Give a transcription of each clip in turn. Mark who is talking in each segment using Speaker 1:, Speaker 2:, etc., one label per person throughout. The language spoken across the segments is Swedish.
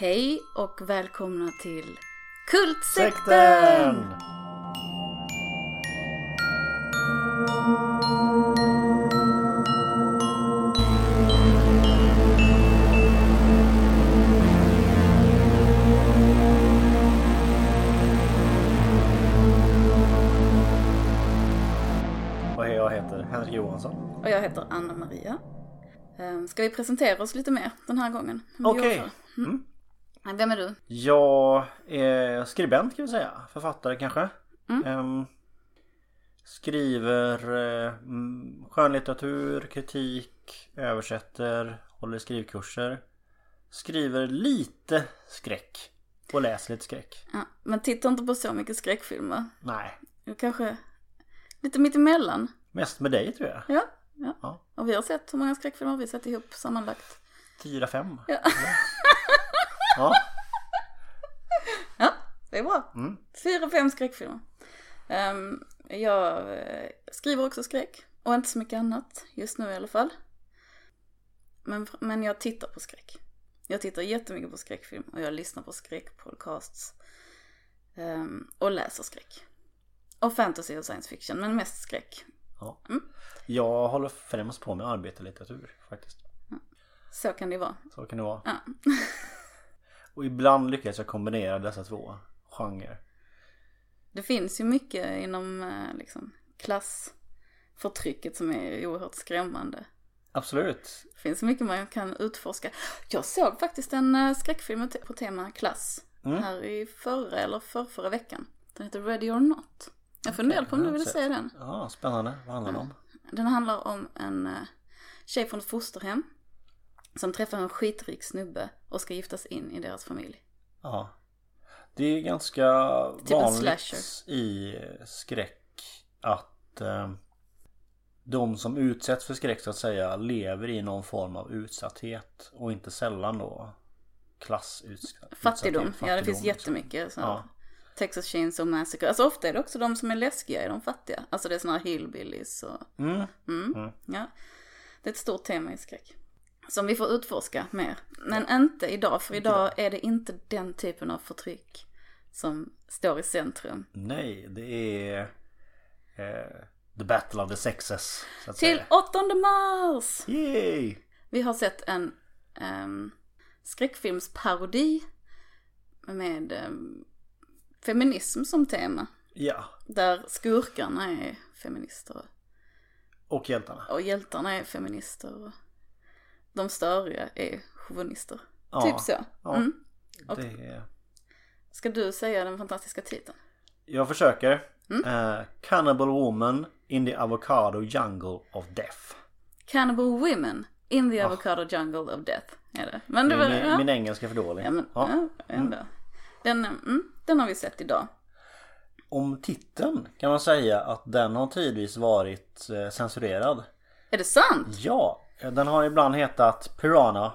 Speaker 1: Hej och välkomna till Kultsekten!
Speaker 2: Sekten! Och hej, jag heter Henrik Johansson.
Speaker 1: Och jag heter Anna Maria. Ehm, Ska vi presentera oss lite mer den här gången? än vi gjorde
Speaker 2: Okej.
Speaker 1: förr?
Speaker 2: Mm.
Speaker 1: Vem är du?
Speaker 2: Jag är skribent kan vi säga. Författare kanske.
Speaker 1: Mm.
Speaker 2: Ehm, skriver eh, skönlitteratur, kritik, översätter, håller skrivkurser. Skriver lite skräck. Och läser lite skräck.
Speaker 1: Ja, men titta inte på så mycket skräckfilmer.
Speaker 2: Nej,
Speaker 1: Jag kanske lite mitt emellan.
Speaker 2: mest med dig tror jag.
Speaker 1: Ja, ja.
Speaker 2: Ja.
Speaker 1: Och vi har sett, hur många skräckfilmer har vi sett ihop sammanlagt?
Speaker 2: Fyra, fem.
Speaker 1: Ja.
Speaker 2: Ja.
Speaker 1: Det är bra.
Speaker 2: Mm.
Speaker 1: Fyra, fem skräckfilmer. Ehm, jag eh, skriver också skräck. Och inte så mycket annat, just nu i alla fall. Men, men jag tittar på skräck. Jag tittar jättemycket på skräckfilm och jag lyssnar på skräckpodcasts. Ehm, och läser skräck. Och fantasy och science fiction, men mest skräck.
Speaker 2: ja.
Speaker 1: Mm.
Speaker 2: Jag håller främst på med arbetarlitteratur faktiskt.
Speaker 1: Så kan det vara.
Speaker 2: Så kan det vara.
Speaker 1: Ja.
Speaker 2: Och ibland lyckas jag kombinera dessa två genrer.
Speaker 1: Det finns ju mycket inom eh, liksom, klassförtrycket som är oerhört skrämmande.
Speaker 2: Absolut.
Speaker 1: Det finns mycket man kan utforska. Jag såg faktiskt en eh, skräckfilm på tema klass
Speaker 2: Mm.
Speaker 1: här i förra eller förrförra veckan. Den heter Ready or Not. Jag funderade på om du ville se den.
Speaker 2: Ja, spännande. Vad handlar det om?
Speaker 1: Den handlar om en eh, tjej från ett fosterhem som träffar en skitrik snubbe och ska giftas in i deras familj.
Speaker 2: Ja. Det är ganska
Speaker 1: Typ
Speaker 2: vanligt i skräck att eh, de som utsätts för skräck så att säga lever i någon form av utsatthet och inte sällan då klassutsatthet.
Speaker 1: Fattigdom, ja det finns
Speaker 2: liksom.
Speaker 1: jättemycket. Så.
Speaker 2: Ja.
Speaker 1: Texas Chainsaw Massacre. Alltså ofta är det också de som är läskiga är de fattiga. Alltså det är såna här hillbillies och
Speaker 2: Mm.
Speaker 1: Mm.
Speaker 2: Mm.
Speaker 1: Ja, det är ett stort tema i skräck. Som vi får utforska mer. Men inte idag, för idag är det inte den typen av förtryck som står i centrum.
Speaker 2: Nej, det är eh, The Battle of the Sexes.
Speaker 1: Till
Speaker 2: säga.
Speaker 1: 8 mars!
Speaker 2: Yay!
Speaker 1: Vi har sett en um, skräckfilmsparodi med ehm, feminism som tema.
Speaker 2: Ja,
Speaker 1: Där skurkarna är feminister
Speaker 2: och hjältarna.
Speaker 1: och hjältarna är feminister. Och de störiga är chauvinister.
Speaker 2: Ja,
Speaker 1: Typ så.
Speaker 2: ja.
Speaker 1: Mm. Och-
Speaker 2: Det är...
Speaker 1: Ska du säga den fantastiska titeln?
Speaker 2: Jag försöker.
Speaker 1: Mm.
Speaker 2: Eh, Cannibal Woman in the Avocado Jungle of Death.
Speaker 1: Cannibal Women in the Avocado Jungle of Death. Är det. Men det var,
Speaker 2: Min,
Speaker 1: ja.
Speaker 2: min engelska är för dålig.
Speaker 1: ja, men,
Speaker 2: Ja.
Speaker 1: ja, ändå. Den, mm, den har vi sett idag.
Speaker 2: Om titeln kan man säga att den har tidvis varit eh, censurerad.
Speaker 1: Är det sant?
Speaker 2: Ja, den har ibland hetat Piranha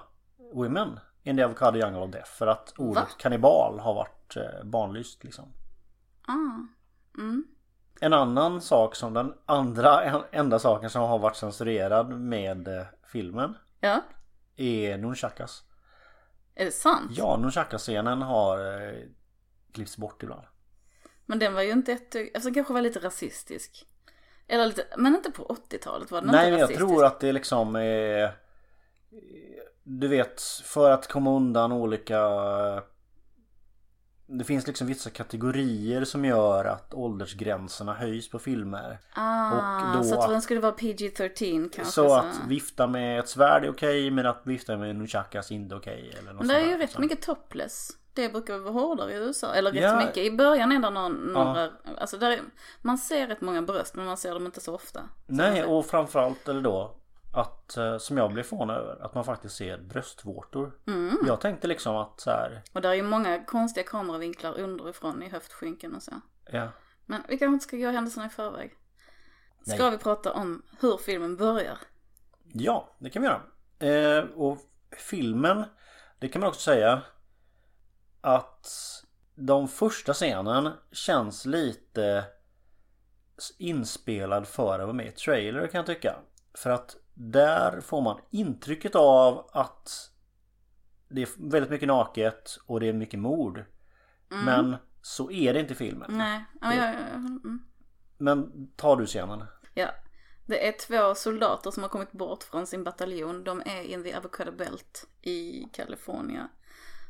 Speaker 2: Women in the Avocado Jungle of Death. För att ordet
Speaker 1: Va?
Speaker 2: kannibal har varit eh, barnlyst liksom.
Speaker 1: Ah. Mm.
Speaker 2: En annan sak som den andra en, enda saken som har varit censurerad med eh, filmen
Speaker 1: Ja,
Speaker 2: är nunchakas.
Speaker 1: är det sant?
Speaker 2: Ja, nunchakascenen har eh, klippts bort ibland.
Speaker 1: Men den var ju inte ett, alltså kanske var lite rasistisk. Eller lite, men inte på 80-talet var den
Speaker 2: Nej
Speaker 1: inte
Speaker 2: men jag
Speaker 1: rasistisk.
Speaker 2: tror att det liksom är Du vet för att komma undan olika Det finns liksom vissa kategorier som gör att åldersgränserna höjs på filmer.
Speaker 1: Ah, så att den skulle vara PG-13 kanske.
Speaker 2: Så att vifta med ett svärd är okej men att vifta med nunchakas är inte okej. Eller något
Speaker 1: Men det är ju rätt
Speaker 2: så.
Speaker 1: mycket topless. Det brukar vara hårdare i USA. Eller rätt
Speaker 2: Ja.
Speaker 1: mycket. I början är det någon, några, alltså där är, man ser rätt många bröst men man ser dem inte så ofta.
Speaker 2: Nej och framförallt eller då att eh, som jag blev förvånad över att man faktiskt ser bröstvårtor.
Speaker 1: Mm.
Speaker 2: Jag tänkte liksom att så här,
Speaker 1: Och där är ju många konstiga kameravinklar underifrån i höftskynken och så.
Speaker 2: ja.
Speaker 1: Men vi kanske inte ska gå händelserna i förväg. Ska
Speaker 2: Nej.
Speaker 1: vi prata om hur filmen börjar?
Speaker 2: Ja, det kan vi göra. Eh, och filmen, det kan man också säga att de första scenen känns lite inspelad för att vara med i trailer kan jag tycka. För att där får man intrycket av att det är väldigt mycket naket och det är mycket mord. Men så är det inte i filmen.
Speaker 1: Nej, ja, ja, ja, mm.
Speaker 2: Men tar du scenen?
Speaker 1: ja. Det är två soldater som har kommit bort från sin bataljon. De är in the Avocado Belt i Kalifornien.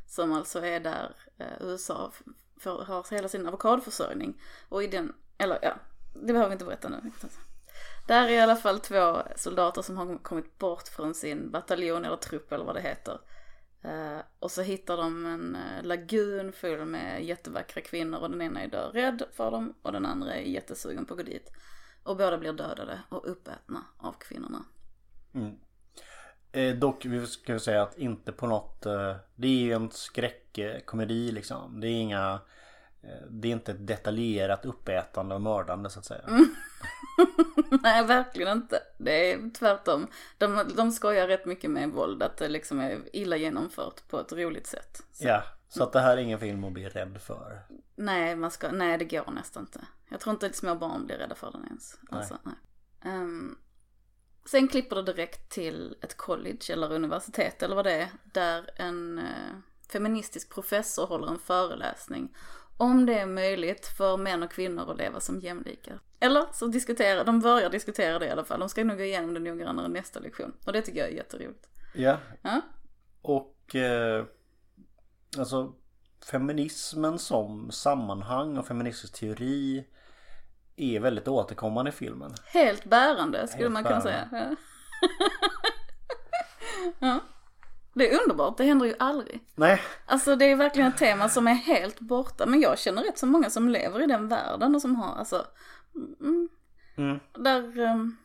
Speaker 1: Som alltså är där eh, USA för, har hela sin avokadoförsörjning. Och i den, eller ja, det behöver vi inte berätta nu. Där är i alla fall två soldater som har kommit bort från sin bataljon eller trupp eller vad det heter. Eh, och så hittar de en eh, lagun full med jättevackra kvinnor och den ena är död rädd för dem och den andra är jättesugen på att gå dit. Och båda blir dödade och uppätna av kvinnorna. Mm.
Speaker 2: Eh, dock vi ska säga att inte på något eh, Det är ju en skräckkomedi liksom. Det är inga det är inte ett detaljerat uppätande och mördande så att säga.
Speaker 1: Nej, verkligen inte. Det är tvärtom. De, de skojar rätt mycket med våld, att det liksom är illa genomfört på ett roligt sätt. Så,
Speaker 2: Ja, så att det här är ingen film att bli rädd för.
Speaker 1: nej, man ska, nej, det går nästan inte. Jag tror inte att små barn blir rädda för den ens. Alltså, nej. Ehm, sen klipper det direkt till ett college eller universitet eller vad det är. Där en eh, feministisk professor håller en föreläsning. Om det är möjligt för män och kvinnor att leva som jämlikar. Eller så diskuterar, de börjar diskutera det i alla fall. De ska nog gå igenom det noggrannare nästa lektion. Och det tycker jag är jätteroligt.
Speaker 2: Ja,
Speaker 1: Ja,
Speaker 2: och eh, Alltså Feminismen som sammanhang och feministisk teori Är väldigt återkommande i filmen.
Speaker 1: helt bärande skulle
Speaker 2: Helt
Speaker 1: man kunna
Speaker 2: bärande.
Speaker 1: säga. Ja. Det är underbart, det händer ju aldrig.
Speaker 2: Nej,
Speaker 1: Alltså det är verkligen ett tema som är helt borta. Men jag känner rätt så många som lever i den världen och som har, alltså, mm,
Speaker 2: Mm.
Speaker 1: där um,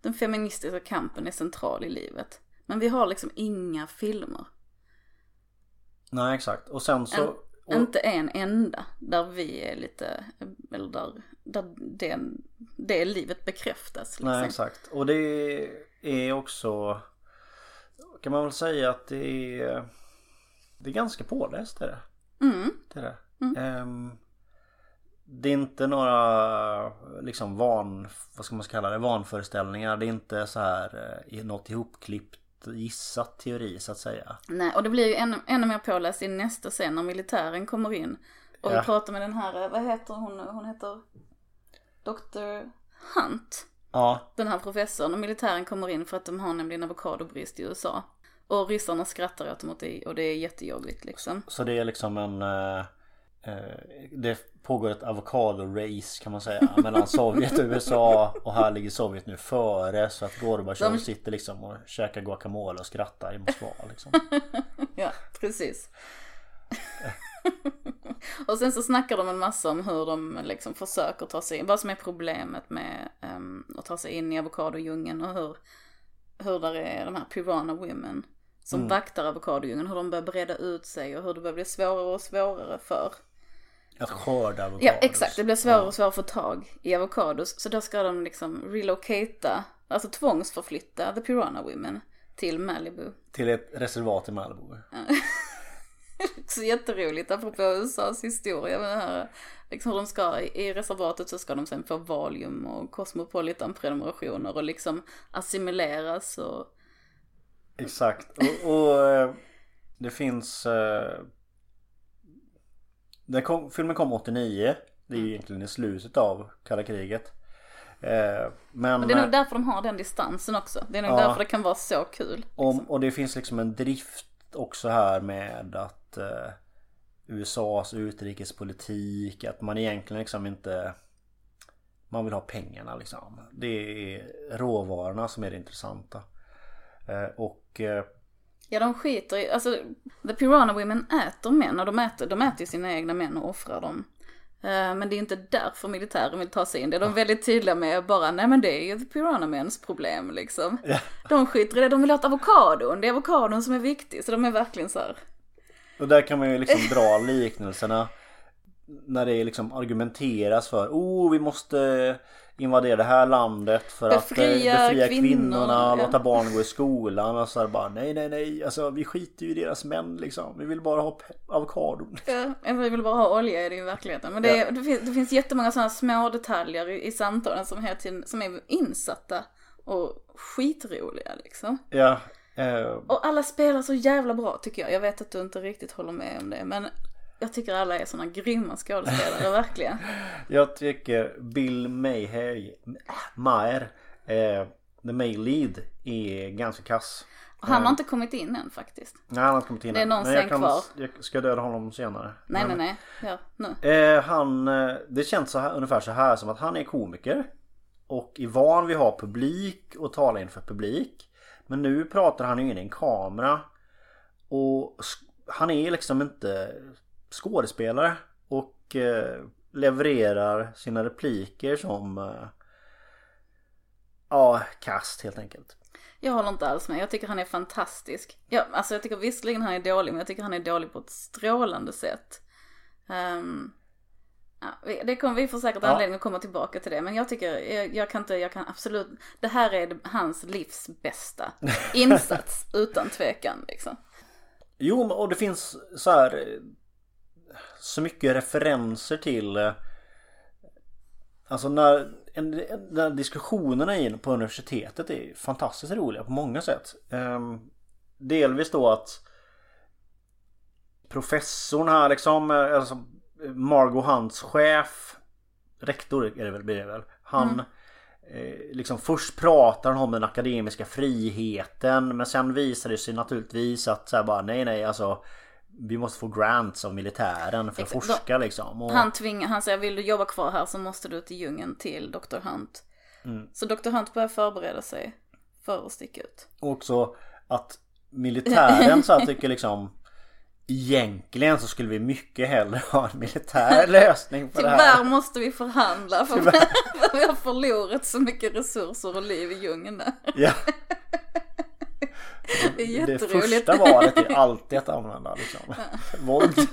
Speaker 1: den feministiska kampen är central i livet. Men vi har liksom inga filmer.
Speaker 2: nej exakt. Och sen så och,
Speaker 1: Inte en enda där vi är lite, eller där, där det, det livet bekräftas. Liksom.
Speaker 2: Nej exakt. Och det är också Kan man väl säga att det är Det är ganska påläst är det.
Speaker 1: Mm,
Speaker 2: Det är det. Ehm, det är inte några liksom van, vad ska man kalla det, vanföreställningar. Det är inte så här eh, något ihopklippt gissat teori så att säga.
Speaker 1: nej, och det blir ju ännu, ännu mer påläst i nästa scen när militären kommer in. Och
Speaker 2: Ja.
Speaker 1: vi pratar med den här, eh, vad heter hon, hon heter Dr. Hunt.
Speaker 2: Ja,
Speaker 1: den här professorn och militären kommer in för att de har nämligen avokadobrist i USA. Och ryssarna skrattar åt dem och det, och det är jättejobbigt liksom.
Speaker 2: så det är liksom en eh, eh, Det pågår ett avokado-race kan man säga mellan Sovjet och USA och här ligger Sovjet nu före så att Gorbatjov
Speaker 1: De-
Speaker 2: sitter liksom och käkar guacamole och skrattar i Moskva liksom.
Speaker 1: Ja, precis. och sen så snackar de en massa om hur de liksom försöker ta sig in, vad som är problemet med um, att ta sig in i avokadodjungeln och hur, hur där är de här Piranha Women som vaktar avokadodjungeln, hur de börjar breda ut sig och hur det börjar bli svårare och svårare för
Speaker 2: Att skörda avokados.
Speaker 1: Ja exakt, det blir svårare och svårare att få tag i avokados. Så då ska de liksom relocata, alltså tvångsförflytta the Piranha Women till Malibu.
Speaker 2: Till ett reservat i Malibu.
Speaker 1: Så jätteroligt apropå USAs historia med det här. Liksom hur de ska, i reservatet så ska de sen få Valium och Cosmopolitan prenumerationer och liksom assimileras och
Speaker 2: Exakt. Och, och eh, det finns... eh, Den kom, filmen kom 89. Det är ju egentligen i slutet av kalla kriget. Eh, Men...
Speaker 1: och det är nog därför de har den distansen också. Det är nog
Speaker 2: Ja.
Speaker 1: därför det kan vara så kul.
Speaker 2: Om, och det finns liksom en drift också här med att eh, USAs utrikespolitik, att man egentligen liksom inte Man vill ha pengarna liksom. Det är råvarorna som är det intressanta. Eh, och eh,
Speaker 1: Ja de skiter i, alltså the Piranha Women äter män och de äter, de äter ju sina egna män och offrar dem. Eh, Men det är inte därför militären vill ta sig in. Det är de väldigt tydliga med bara, nej men det är ju the Piranha Mens problem liksom.
Speaker 2: Ja.
Speaker 1: De skiter i det, de vill ha avokadon, det är avokadon som är viktig. Så de är verkligen så här.
Speaker 2: Och där kan man ju liksom dra liknelserna När det liksom argumenteras för Oh vi måste invadera det här landet för att eh,
Speaker 1: Befria
Speaker 2: befria
Speaker 1: kvinnor,
Speaker 2: kvinnorna,
Speaker 1: ja.
Speaker 2: låta barn gå i skolan och så här bara nej nej nej alltså vi skiter ju i deras män liksom Vi vill bara ha avokadon
Speaker 1: Ja, vi vill bara ha olja i det i verkligheten. Men det, är, det, finns, det finns jättemånga sådana små detaljer i, i samtalen som, hela tiden, som är insatta och skitroliga liksom.
Speaker 2: Ja Eh,
Speaker 1: Och alla spelar så jävla bra tycker jag. Jag vet att du inte riktigt håller med om det men jag tycker alla är såna grymma skådespelare, verkligen.
Speaker 2: jag tycker Bill Mayher, Maher, eh, the male lead, är ganska kass.
Speaker 1: Och han har inte kommit in än faktiskt.
Speaker 2: Nej han har inte kommit in
Speaker 1: Det är
Speaker 2: än.
Speaker 1: någon
Speaker 2: Men jag
Speaker 1: scen kvar.
Speaker 2: Jag ska döda honom senare.
Speaker 1: Nej, nej, nej. Ja, nu.
Speaker 2: Eh, han, eh, det känns så här, ungefär så här som att han är komiker. Och är van vid att ha publik och tala inför publik. Men nu pratar han ju in i en kamera. Och han är liksom inte skådespelare. Och eh, levererar sina repliker som... Eh, ja, kast helt enkelt.
Speaker 1: Jag håller inte alls med. Jag tycker han är fantastisk. Ja, alltså jag tycker visserligen han är dålig, men jag tycker han är dålig på ett strålande sätt. Um, ja, det kommer, vi får säkert
Speaker 2: Ja.
Speaker 1: anledning att komma tillbaka till det, men jag tycker, jag, jag kan inte, jag kan absolut, det här är hans livs bästa insats, utan tvekan liksom.
Speaker 2: Jo, och det finns så här så mycket referenser till eh, Alltså när, en, när diskussionerna in på universitetet är fantastiskt roliga på många sätt. Ehm, delvis då att professorn här liksom, eh, alltså Margot Hunts chef, rektor är det väl, blir det väl. Han eh, liksom först pratar han om den akademiska friheten men sen visar det sig naturligtvis att så här bara nej nej alltså vi måste få grants av militären för att
Speaker 1: Exakt.
Speaker 2: forska liksom. Och,
Speaker 1: Han tvingar, han säger vill du jobba kvar här så måste du till djungeln till Dr. Hunt. Så Dr. Hunt börjar förbereda sig för att sticka ut.
Speaker 2: Och också att militären så här tycker liksom Egentligen så skulle vi mycket hellre ha en militär lösning på det
Speaker 1: Tyvärr
Speaker 2: här.
Speaker 1: måste vi förhandla för, för vi har förlorat så mycket resurser och liv i djungeln där.
Speaker 2: Ja.
Speaker 1: Det är
Speaker 2: Det första valet är alltid att använda liksom. våld.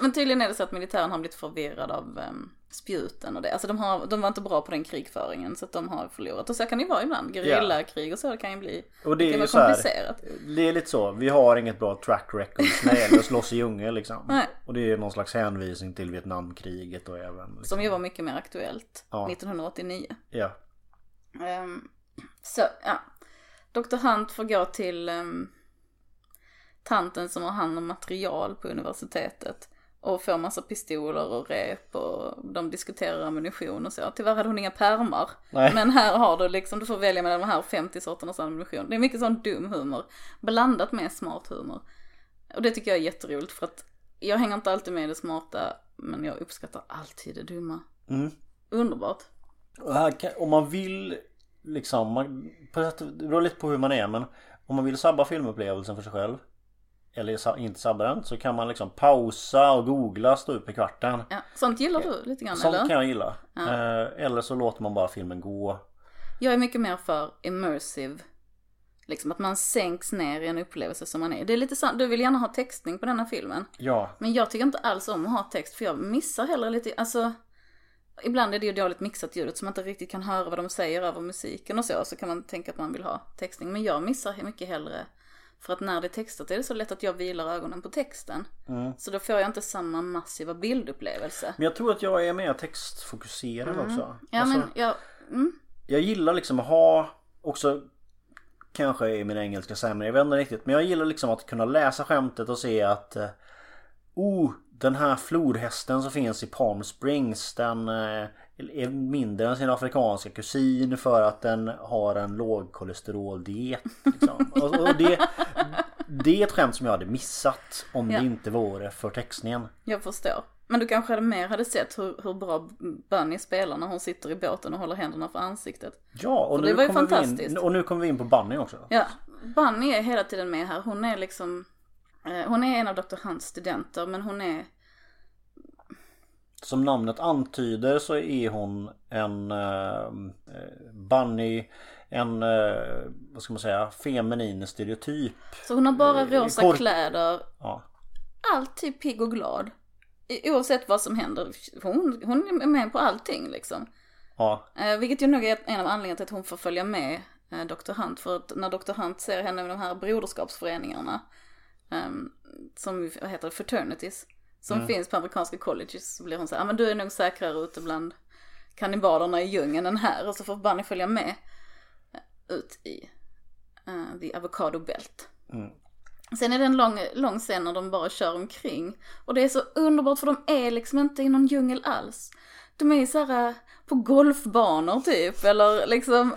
Speaker 1: Men- tydligen är det så att militären har blivit förvirrad av um, spjuten och det. Alltså de, har, de var inte bra på den krigföringen så att de har förlorat. Och så kan det ju vara ibland. Gerillakrig och så det kan ju bli
Speaker 2: Och det är
Speaker 1: kan
Speaker 2: ju
Speaker 1: vara
Speaker 2: så här,
Speaker 1: komplicerat.
Speaker 2: Det är lite så. Vi har inget bra track record när det gäller att slåss i djungel liksom.
Speaker 1: Nej.
Speaker 2: Och det är någon slags hänvisning till Vietnamkriget och även liksom,
Speaker 1: Som ju var mycket mer aktuellt
Speaker 2: Ja.
Speaker 1: 1989.
Speaker 2: Ja.
Speaker 1: Ehm, så, ja. Dr. Hunt får gå till ehm, tanten som har hand om material på universitetet. Och får massa pistoler och rep och de diskuterar ammunition och så. Tyvärr hade hon inga pärmar.
Speaker 2: Nej.
Speaker 1: Men här har du liksom, du får välja mellan de här 50 sorternas ammunition. Det är mycket sån dum humor. Blandat med smart humor. Och det tycker jag är jätteroligt för att jag hänger inte alltid med i det smarta. Men jag uppskattar alltid det dumma.
Speaker 2: Mm.
Speaker 1: Underbart.
Speaker 2: Och här kan, om man vill liksom, man, på sätt, det beror lite på hur man är men om man vill sabba filmupplevelsen för sig själv eller inte sabba den så kan man liksom pausa och googla stå upp i kvarten.
Speaker 1: Ja, sånt gillar du lite grann
Speaker 2: Sånt
Speaker 1: eller?
Speaker 2: kan jag gilla. Eh, eller så låter man bara filmen gå.
Speaker 1: Jag är mycket mer för immersive. Liksom att man sänks ner i en upplevelse som man är. Det är lite sant, du vill gärna ha textning på denna filmen.
Speaker 2: Ja,
Speaker 1: Men jag tycker inte alls om att ha text för jag missar heller lite, alltså. Ibland är det ju dåligt mixat ljudet så man inte riktigt kan höra vad de säger över musiken och så. Så kan man tänka att man vill ha textning. Men jag missar mycket hellre. För att när det är textat är det så lätt att jag vilar ögonen på texten. Så då får jag inte samma massiva bildupplevelse.
Speaker 2: men jag tror att jag är mer textfokuserad också.
Speaker 1: Mm. Ja
Speaker 2: Alltså,
Speaker 1: men jag, mm,
Speaker 2: Jag gillar liksom att ha också Kanske är min engelska sämre, jag vet inte riktigt. Men jag gillar liksom att kunna läsa skämtet och se att eh, Oh, den här flodhästen som finns i Palm Springs den eh, är mindre än sin afrikanska kusin för att den har en lågkolesteroldiet. Liksom. och, och det, det är ett skämt som jag hade missat om
Speaker 1: Ja.
Speaker 2: det inte vore för textningen.
Speaker 1: Jag förstår. Men du kanske hade mer hade sett hur, hur bra Bunny spelar när hon sitter i båten och håller händerna för ansiktet.
Speaker 2: Ja, och
Speaker 1: För
Speaker 2: nu,
Speaker 1: det var ju fantastiskt.
Speaker 2: in, och nu kommer vi in på Bunny också.
Speaker 1: Ja, Bunny är hela tiden med här. Hon är liksom, hon är en av Dr. Hunts studenter men hon är,
Speaker 2: Som namnet antyder så är hon en eh, Bunny En, eh, vad ska man säga, feminin stereotyp.
Speaker 1: så hon har bara
Speaker 2: Eh,
Speaker 1: rosa
Speaker 2: kork-
Speaker 1: kläder,
Speaker 2: Ja.
Speaker 1: alltid pigg och glad. I- Oavsett vad som händer, hon, hon är med på allting liksom.
Speaker 2: Ja,
Speaker 1: Eh, vilket ju nog är en av anledningarna till att hon får följa med eh, Dr. Hunt. För att när Dr. Hunt ser henne med de här broderskapsföreningarna, ehm, som heter det, fraternities, som finns på amerikanska colleges, så blir hon så här, ah, men du är nog säkrare ute bland kannibalerna i djungeln än här. Och så får Bunny följa med ut i eh, The Avocado Belt.
Speaker 2: Mm.
Speaker 1: Sen är det en lång, lång scen när de bara kör omkring. Och det är så underbart för de är liksom inte i någon djungel alls. De är så här eh, på golfbanor typ, eller liksom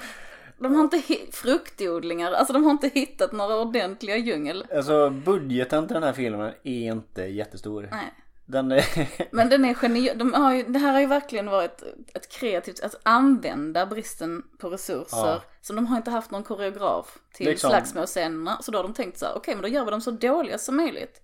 Speaker 1: de har inte fruktodlingar, alltså de har inte hittat några ordentliga djungel.
Speaker 2: Alltså budgeten till den här filmen är inte jättestor.
Speaker 1: Nej.
Speaker 2: Den är...
Speaker 1: Men den är genial, de har ju, det här har ju verkligen varit ett kreativt, att använda bristen på resurser.
Speaker 2: Ja.
Speaker 1: Så de har inte haft någon koreograf till
Speaker 2: Liksom-
Speaker 1: slagsmålscenerna. Så då har de tänkt så här, okej men då gör vi dem så dåliga som möjligt.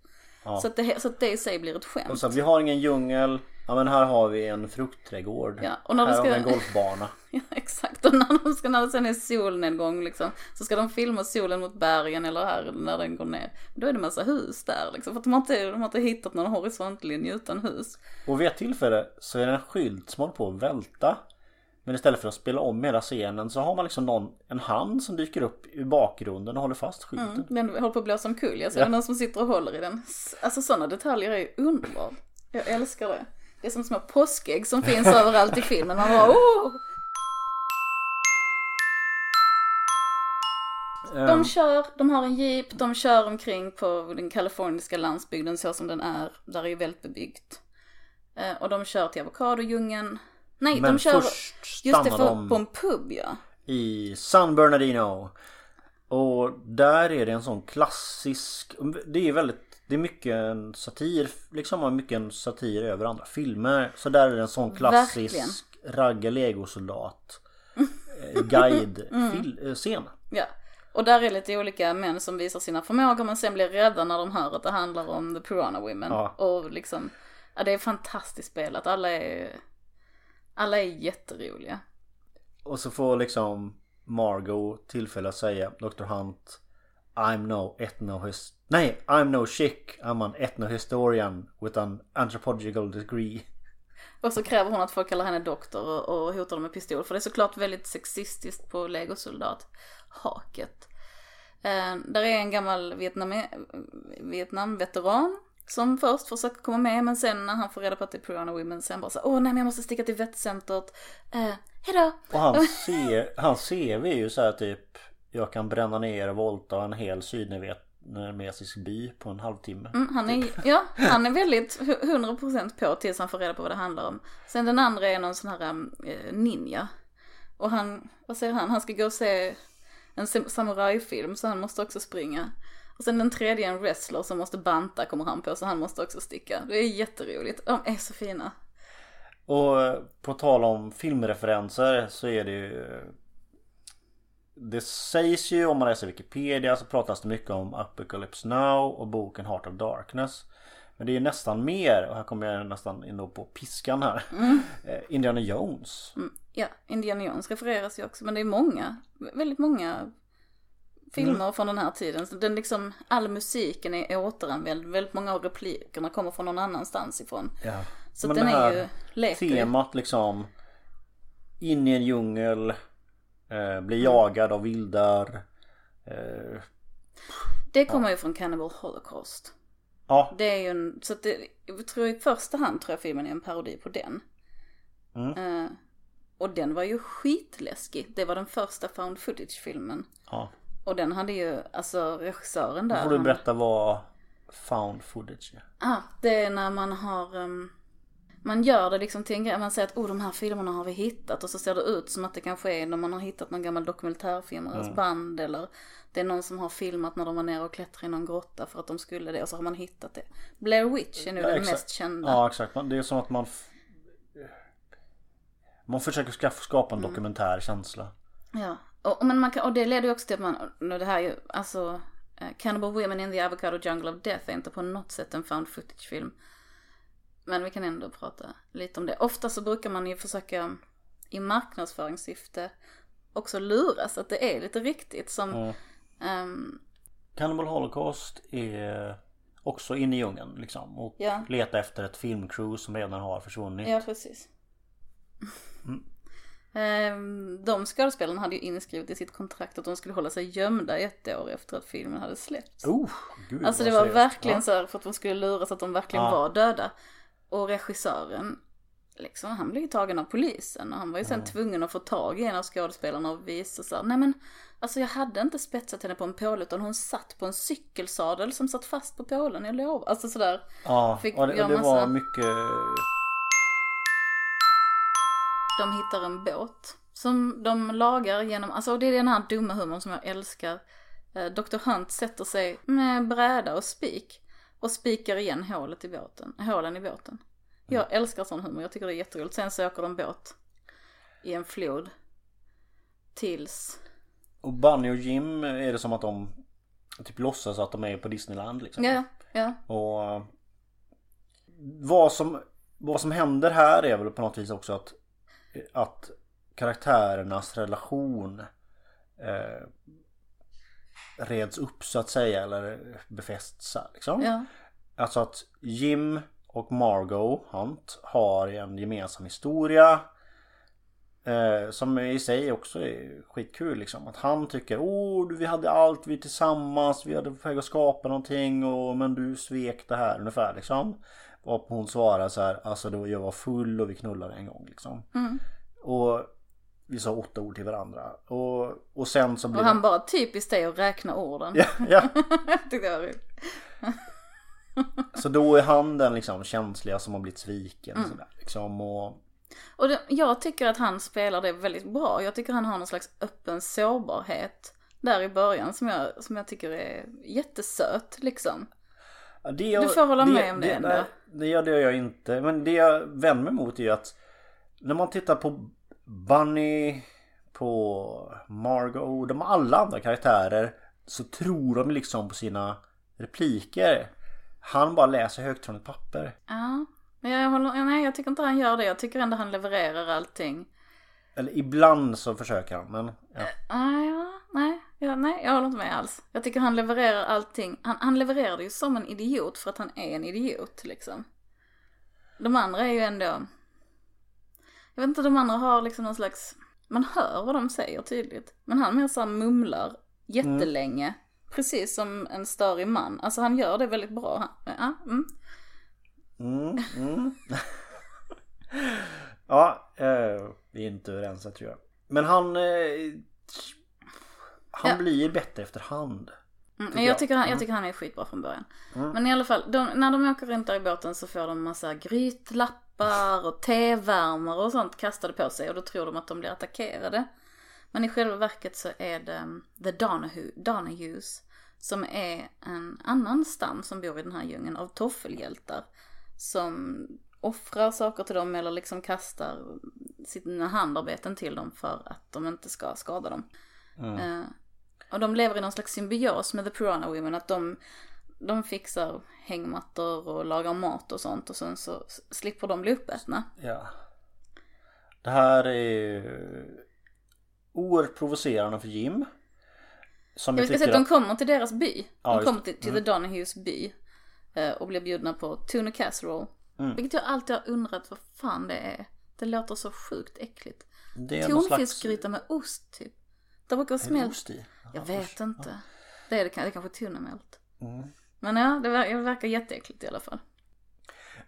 Speaker 2: Ja.
Speaker 1: Så, att det, så att det i sig blir ett
Speaker 2: Och
Speaker 1: skämt.
Speaker 2: så, vi har ingen djungel. Ja men här har vi en fruktträdgård.
Speaker 1: Ja, och när
Speaker 2: här
Speaker 1: du
Speaker 2: har vi
Speaker 1: ska-
Speaker 2: en golfbana.
Speaker 1: Ja, exakt. Och när, de ska, när det sen är solnedgång liksom, så ska de filma solen mot bergen eller här när den går ner. Då är det massa hus där liksom, för att de har inte, de har inte hittat någon horisontlinje utan hus.
Speaker 2: Och vid ett tillfälle så är det en skylt som håller på att välta. Men istället för att spela om hela scenen så har man liksom någon, en hand som dyker upp i bakgrunden och håller fast skylten.
Speaker 1: Mm, den håller på att blåsa omkull, jag ser
Speaker 2: Ja.
Speaker 1: någon som sitter och håller i den. Alltså sådana detaljer är ju underbart. Jag älskar det. Det är som små påskägg som finns överallt i filmen. Man bara oh! De
Speaker 2: Ehm,
Speaker 1: kör, de har en jeep, de kör omkring på den kaliforniska landsbygden så som den är. Där är ju väldigt bebyggt. Eh, och de kör till avokadodjungeln. Nej,
Speaker 2: men
Speaker 1: de kör...
Speaker 2: först
Speaker 1: Just det, för, på en pub ja.
Speaker 2: i San Bernardino. Och där är det en sån klassisk, det är väldigt, det är mycket en satir, liksom och mycket en satir över andra filmer. Så där är det en sån klassisk
Speaker 1: Verkligen.
Speaker 2: ragga legosoldat eh, guide fil- eh, scen.
Speaker 1: Ja. Och där är lite olika män som visar sina förmågor men sen blir rädda när de hör att det handlar om the Piranha Women.
Speaker 2: Ja.
Speaker 1: Och liksom, ja det är fantastiskt spelat. Alla är, alla är jätteroliga.
Speaker 2: Och så får liksom Margot tillfälle att säga Dr. Hunt I'm no ethnohist... Nej, I'm no chick. I'm an ethnohistorian with an anthropological degree.
Speaker 1: Och så kräver hon att folk kallar henne doktor och, och hotar dem med pistol. För det är såklart väldigt sexistiskt på legosoldat-haket. Eh, där är en gammal Vietnam Vietnam-veteran som först försöker komma med men sen när han får reda på att det är Piranha Women sen bara så åh nej men jag måste sticka till vettcentret. Eh, hejdå!
Speaker 2: Och han ser, hans CV är ju så här typ Jag kan bränna ner och våldta en hel sydvietnamesisk by på en halvtimme.
Speaker 1: Mm, han är, ja, han är väldigt hu- 100% på tills han får reda på vad det handlar om. Sen den andra är någon sån här eh, ninja. Och han, vad säger han, han ska gå och se en sam- samurajfilm så han måste också springa. Och sen den tredje är en wrestler som måste banta kommer han på så han måste också sticka. Det är jätteroligt, de är så fina.
Speaker 2: Och eh, på tal om filmreferenser så är det ju Det sägs ju om man läser Wikipedia så pratas det mycket om Apocalypse Now och boken Heart of Darkness. Men det är ju nästan mer, och här kommer jag nästan in på piskan här. Eh, Indiana Jones.
Speaker 1: Mm, ja, Indiana Jones refereras ju också men det är många, väldigt många filmer från den här tiden. Så den liksom, all musiken är återanvänd, väldigt många av replikerna kommer från någon annanstans ifrån.
Speaker 2: Ja.
Speaker 1: Så
Speaker 2: Men
Speaker 1: den är ju, leker.
Speaker 2: Temat liksom In i en djungel eh, Blir jagad av vildar eh,
Speaker 1: Det kommer ju från Cannibal Holocaust.
Speaker 2: Ja,
Speaker 1: Det är ju en, så att det, jag tror i första hand tror jag filmen är en parodi på den.
Speaker 2: Mm.
Speaker 1: Eh, och den var ju skitläskig. Det var den första found footage-filmen.
Speaker 2: ja.
Speaker 1: Och den hade ju, alltså regissören
Speaker 2: Då
Speaker 1: där.
Speaker 2: får du
Speaker 1: han-
Speaker 2: berätta vad Found footage är.
Speaker 1: Ah, det är när man har, ehm, man gör det liksom till en grej, man säger att oh de här filmerna har vi hittat och så ser det ut som att det kanske är när man har hittat någon gammal dokumentärfilmares
Speaker 2: Mm.
Speaker 1: band eller det är någon som har filmat när de var nere och klättrade i någon grotta för att de skulle det och så har man hittat det. Blair Witch är nu
Speaker 2: Ja,
Speaker 1: den mest kända.
Speaker 2: Ja exakt, det är som att man Man försöker skapa
Speaker 1: Mm.
Speaker 2: en dokumentär känsla.
Speaker 1: Ja, och, men man kan, och det leder ju också till att man, nu det här är ju, alltså eh, Cannibal Women in the Avocado Jungle of Death är inte på något sätt en found footage-film. Men vi kan ändå prata lite om det. Ofta så brukar man ju försöka i marknadsföringssyfte också luras att det är lite riktigt som
Speaker 2: Mm.
Speaker 1: ehm,
Speaker 2: Cannibal Holocaust är också inne i djungeln liksom och
Speaker 1: Ja.
Speaker 2: leta efter ett filmcrew som redan har försvunnit.
Speaker 1: Ja, precis. Ehm, De skådespelarna hade ju inskrivet i sitt kontrakt att de skulle hålla sig gömda ett år efter att filmen hade släppts.
Speaker 2: Oh, gud,
Speaker 1: Alltså det var verkligen
Speaker 2: Ja.
Speaker 1: så här för att de skulle luras att de verkligen
Speaker 2: Ja.
Speaker 1: var döda. Och regissören liksom, han blev ju tagen av polisen och han var ju sen tvungen att få tag i en av skådespelarna och visa så här, nej men alltså jag hade inte spetsat henne på en påle utan hon satt på en cykelsadel som satt fast på pålen, jag lovar. Alltså sådär.
Speaker 2: Ja,
Speaker 1: Fick
Speaker 2: och det, och det
Speaker 1: massa-
Speaker 2: var mycket...
Speaker 1: De hittar en båt som de lagar genom, alltså och det är den här dumma humorn som jag älskar. Eh, Dr. Hunt sätter sig med bräda och spik och spikar igen hålet i båten, hålen i båten. Jag älskar sån humor, jag tycker det är jätteroligt. Sen så åker de båt i en flod. Tills,
Speaker 2: Och Bunny och Jim är det som att de typ låtsas att de är på Disneyland liksom.
Speaker 1: ja, ja,
Speaker 2: Och eh, vad som, vad som händer här är väl på något vis också att, att karaktärernas relation eh, reds upp så att säga eller befästs liksom.
Speaker 1: ja,
Speaker 2: Alltså att Jim och Margot Hunt har en gemensam historia. Eh, som i sig också är skitkul liksom. Att han tycker åh du, vi hade allt, vi tillsammans, vi hade på väg att skapa någonting och men du svek det här ungefär liksom. Och hon svarar så här, alltså då jag var full och vi knullade en gång liksom.
Speaker 1: Mm.
Speaker 2: Och vi sa åtta ord till varandra. Och, och sen så blir
Speaker 1: och han bara typiskt det att räkna orden.
Speaker 2: Ja, ja.
Speaker 1: Tyckte jag var.
Speaker 2: Så då är han den liksom känsliga som har blivit sviken.
Speaker 1: Mm.
Speaker 2: Sådär, liksom, och,
Speaker 1: Och det, jag tycker att han spelar det väldigt bra. Jag tycker han har någon slags öppen sårbarhet där i början som jag, som jag tycker är jättesöt liksom.
Speaker 2: Ja, det jag,
Speaker 1: Du får hålla med om det ändå.
Speaker 2: Nej, det gör det jag inte. Men det jag vänder mig emot är att när man tittar på Bunny, på Margot, de alla andra karaktärer så tror de liksom på sina repliker. Han bara läser högt från ett papper.
Speaker 1: Ja, men jag, håller, nej, jag tycker inte han gör det. Jag tycker ändå han levererar allting.
Speaker 2: Eller ibland så försöker han men ja.
Speaker 1: Ah, ja, nej, ja, nej, jag håller inte med alls. Jag tycker han levererar allting. Han, han levererar ju som en idiot för att han är en idiot liksom. De andra är ju ändå... Jag vet inte, de andra har liksom någon slags... Man hör vad de säger tydligt. Men han mer såhär mumlar jättelänge. Precis som en störig man. Alltså han gör det väldigt bra. Ja, mm.
Speaker 2: Mm, mm. ja, eh, vi är inte överens tror jag. Men han... Eh, han
Speaker 1: Ja.
Speaker 2: blir bättre efterhand.
Speaker 1: Mm,
Speaker 2: Tycker
Speaker 1: jag,
Speaker 2: jag.
Speaker 1: tycker han,
Speaker 2: Mm.
Speaker 1: jag tycker han är skitbra från början. Men i alla fall, de, när de åker runt där i båten så får de massa grytlappar och tevärmare och sånt kastade på sig och då tror de att de blir attackerade. Men i själva verket så är det um, The Donahue, Donahues som är en annan stam som bor i den här djungeln av toffelhjältar. Som offrar saker till dem eller liksom kastar sina handarbeten till dem för att de inte ska skada dem. Eh, och de lever i någon slags symbios med The Piranha Women. Att de, de fixar hängmattor och lagar mat och sånt. Och sen så slipper de bli uppätna.
Speaker 2: Ja. Det här är oerhört provocerande för Jim. Som
Speaker 1: Jag
Speaker 2: jag
Speaker 1: ska säga
Speaker 2: tycker
Speaker 1: att de
Speaker 2: att...
Speaker 1: kommer till deras by.
Speaker 2: Ja,
Speaker 1: De kommer till, till The Donahues by. eh, Och blir bjudna på tuna casserole.
Speaker 2: Mm.
Speaker 1: Vilket jag alltid har undrat vad fan det är. Det låter så sjukt äckligt.
Speaker 2: Någon slags...
Speaker 1: Tonfiskgryta med ost typ. Det brukar
Speaker 2: Är det
Speaker 1: smält.
Speaker 2: ost i?
Speaker 1: Jag
Speaker 2: Ja,
Speaker 1: vet
Speaker 2: usch.
Speaker 1: inte. Det är det, det är kanske tunamält.
Speaker 2: Mm.
Speaker 1: Men ja, det ver- det verkar jätteäckligt i alla fall.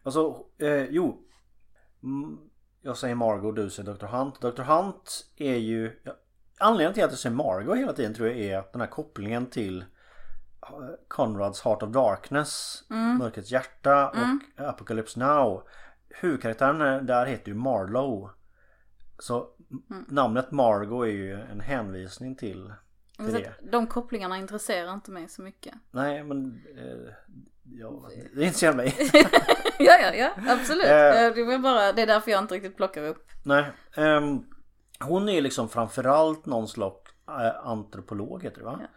Speaker 2: Alltså, eh, jo. Mm, Jag säger Margot, du säger Dr. Hunt. Dr. Hunt är ju... Anledningen till att jag säger Margot hela tiden tror jag är den här kopplingen till eh, Conrads Heart of Darkness, Mörkrets hjärta och Apocalypse Now. Huvudkaraktären är- där heter ju Marlowe. Så m- namnet Margot är ju en hänvisning till, till det.
Speaker 1: de kopplingarna intresserar inte mig så mycket.
Speaker 2: Nej men... Eh, ja, det intresserar mig.
Speaker 1: ja, ja, ja, absolut.
Speaker 2: Eh.
Speaker 1: Eh, Det, var bara, det är därför jag inte riktigt plockar upp.
Speaker 2: Nej. ehm, hon är liksom framförallt någon slags äh, antropolog heter det va?
Speaker 1: Ja.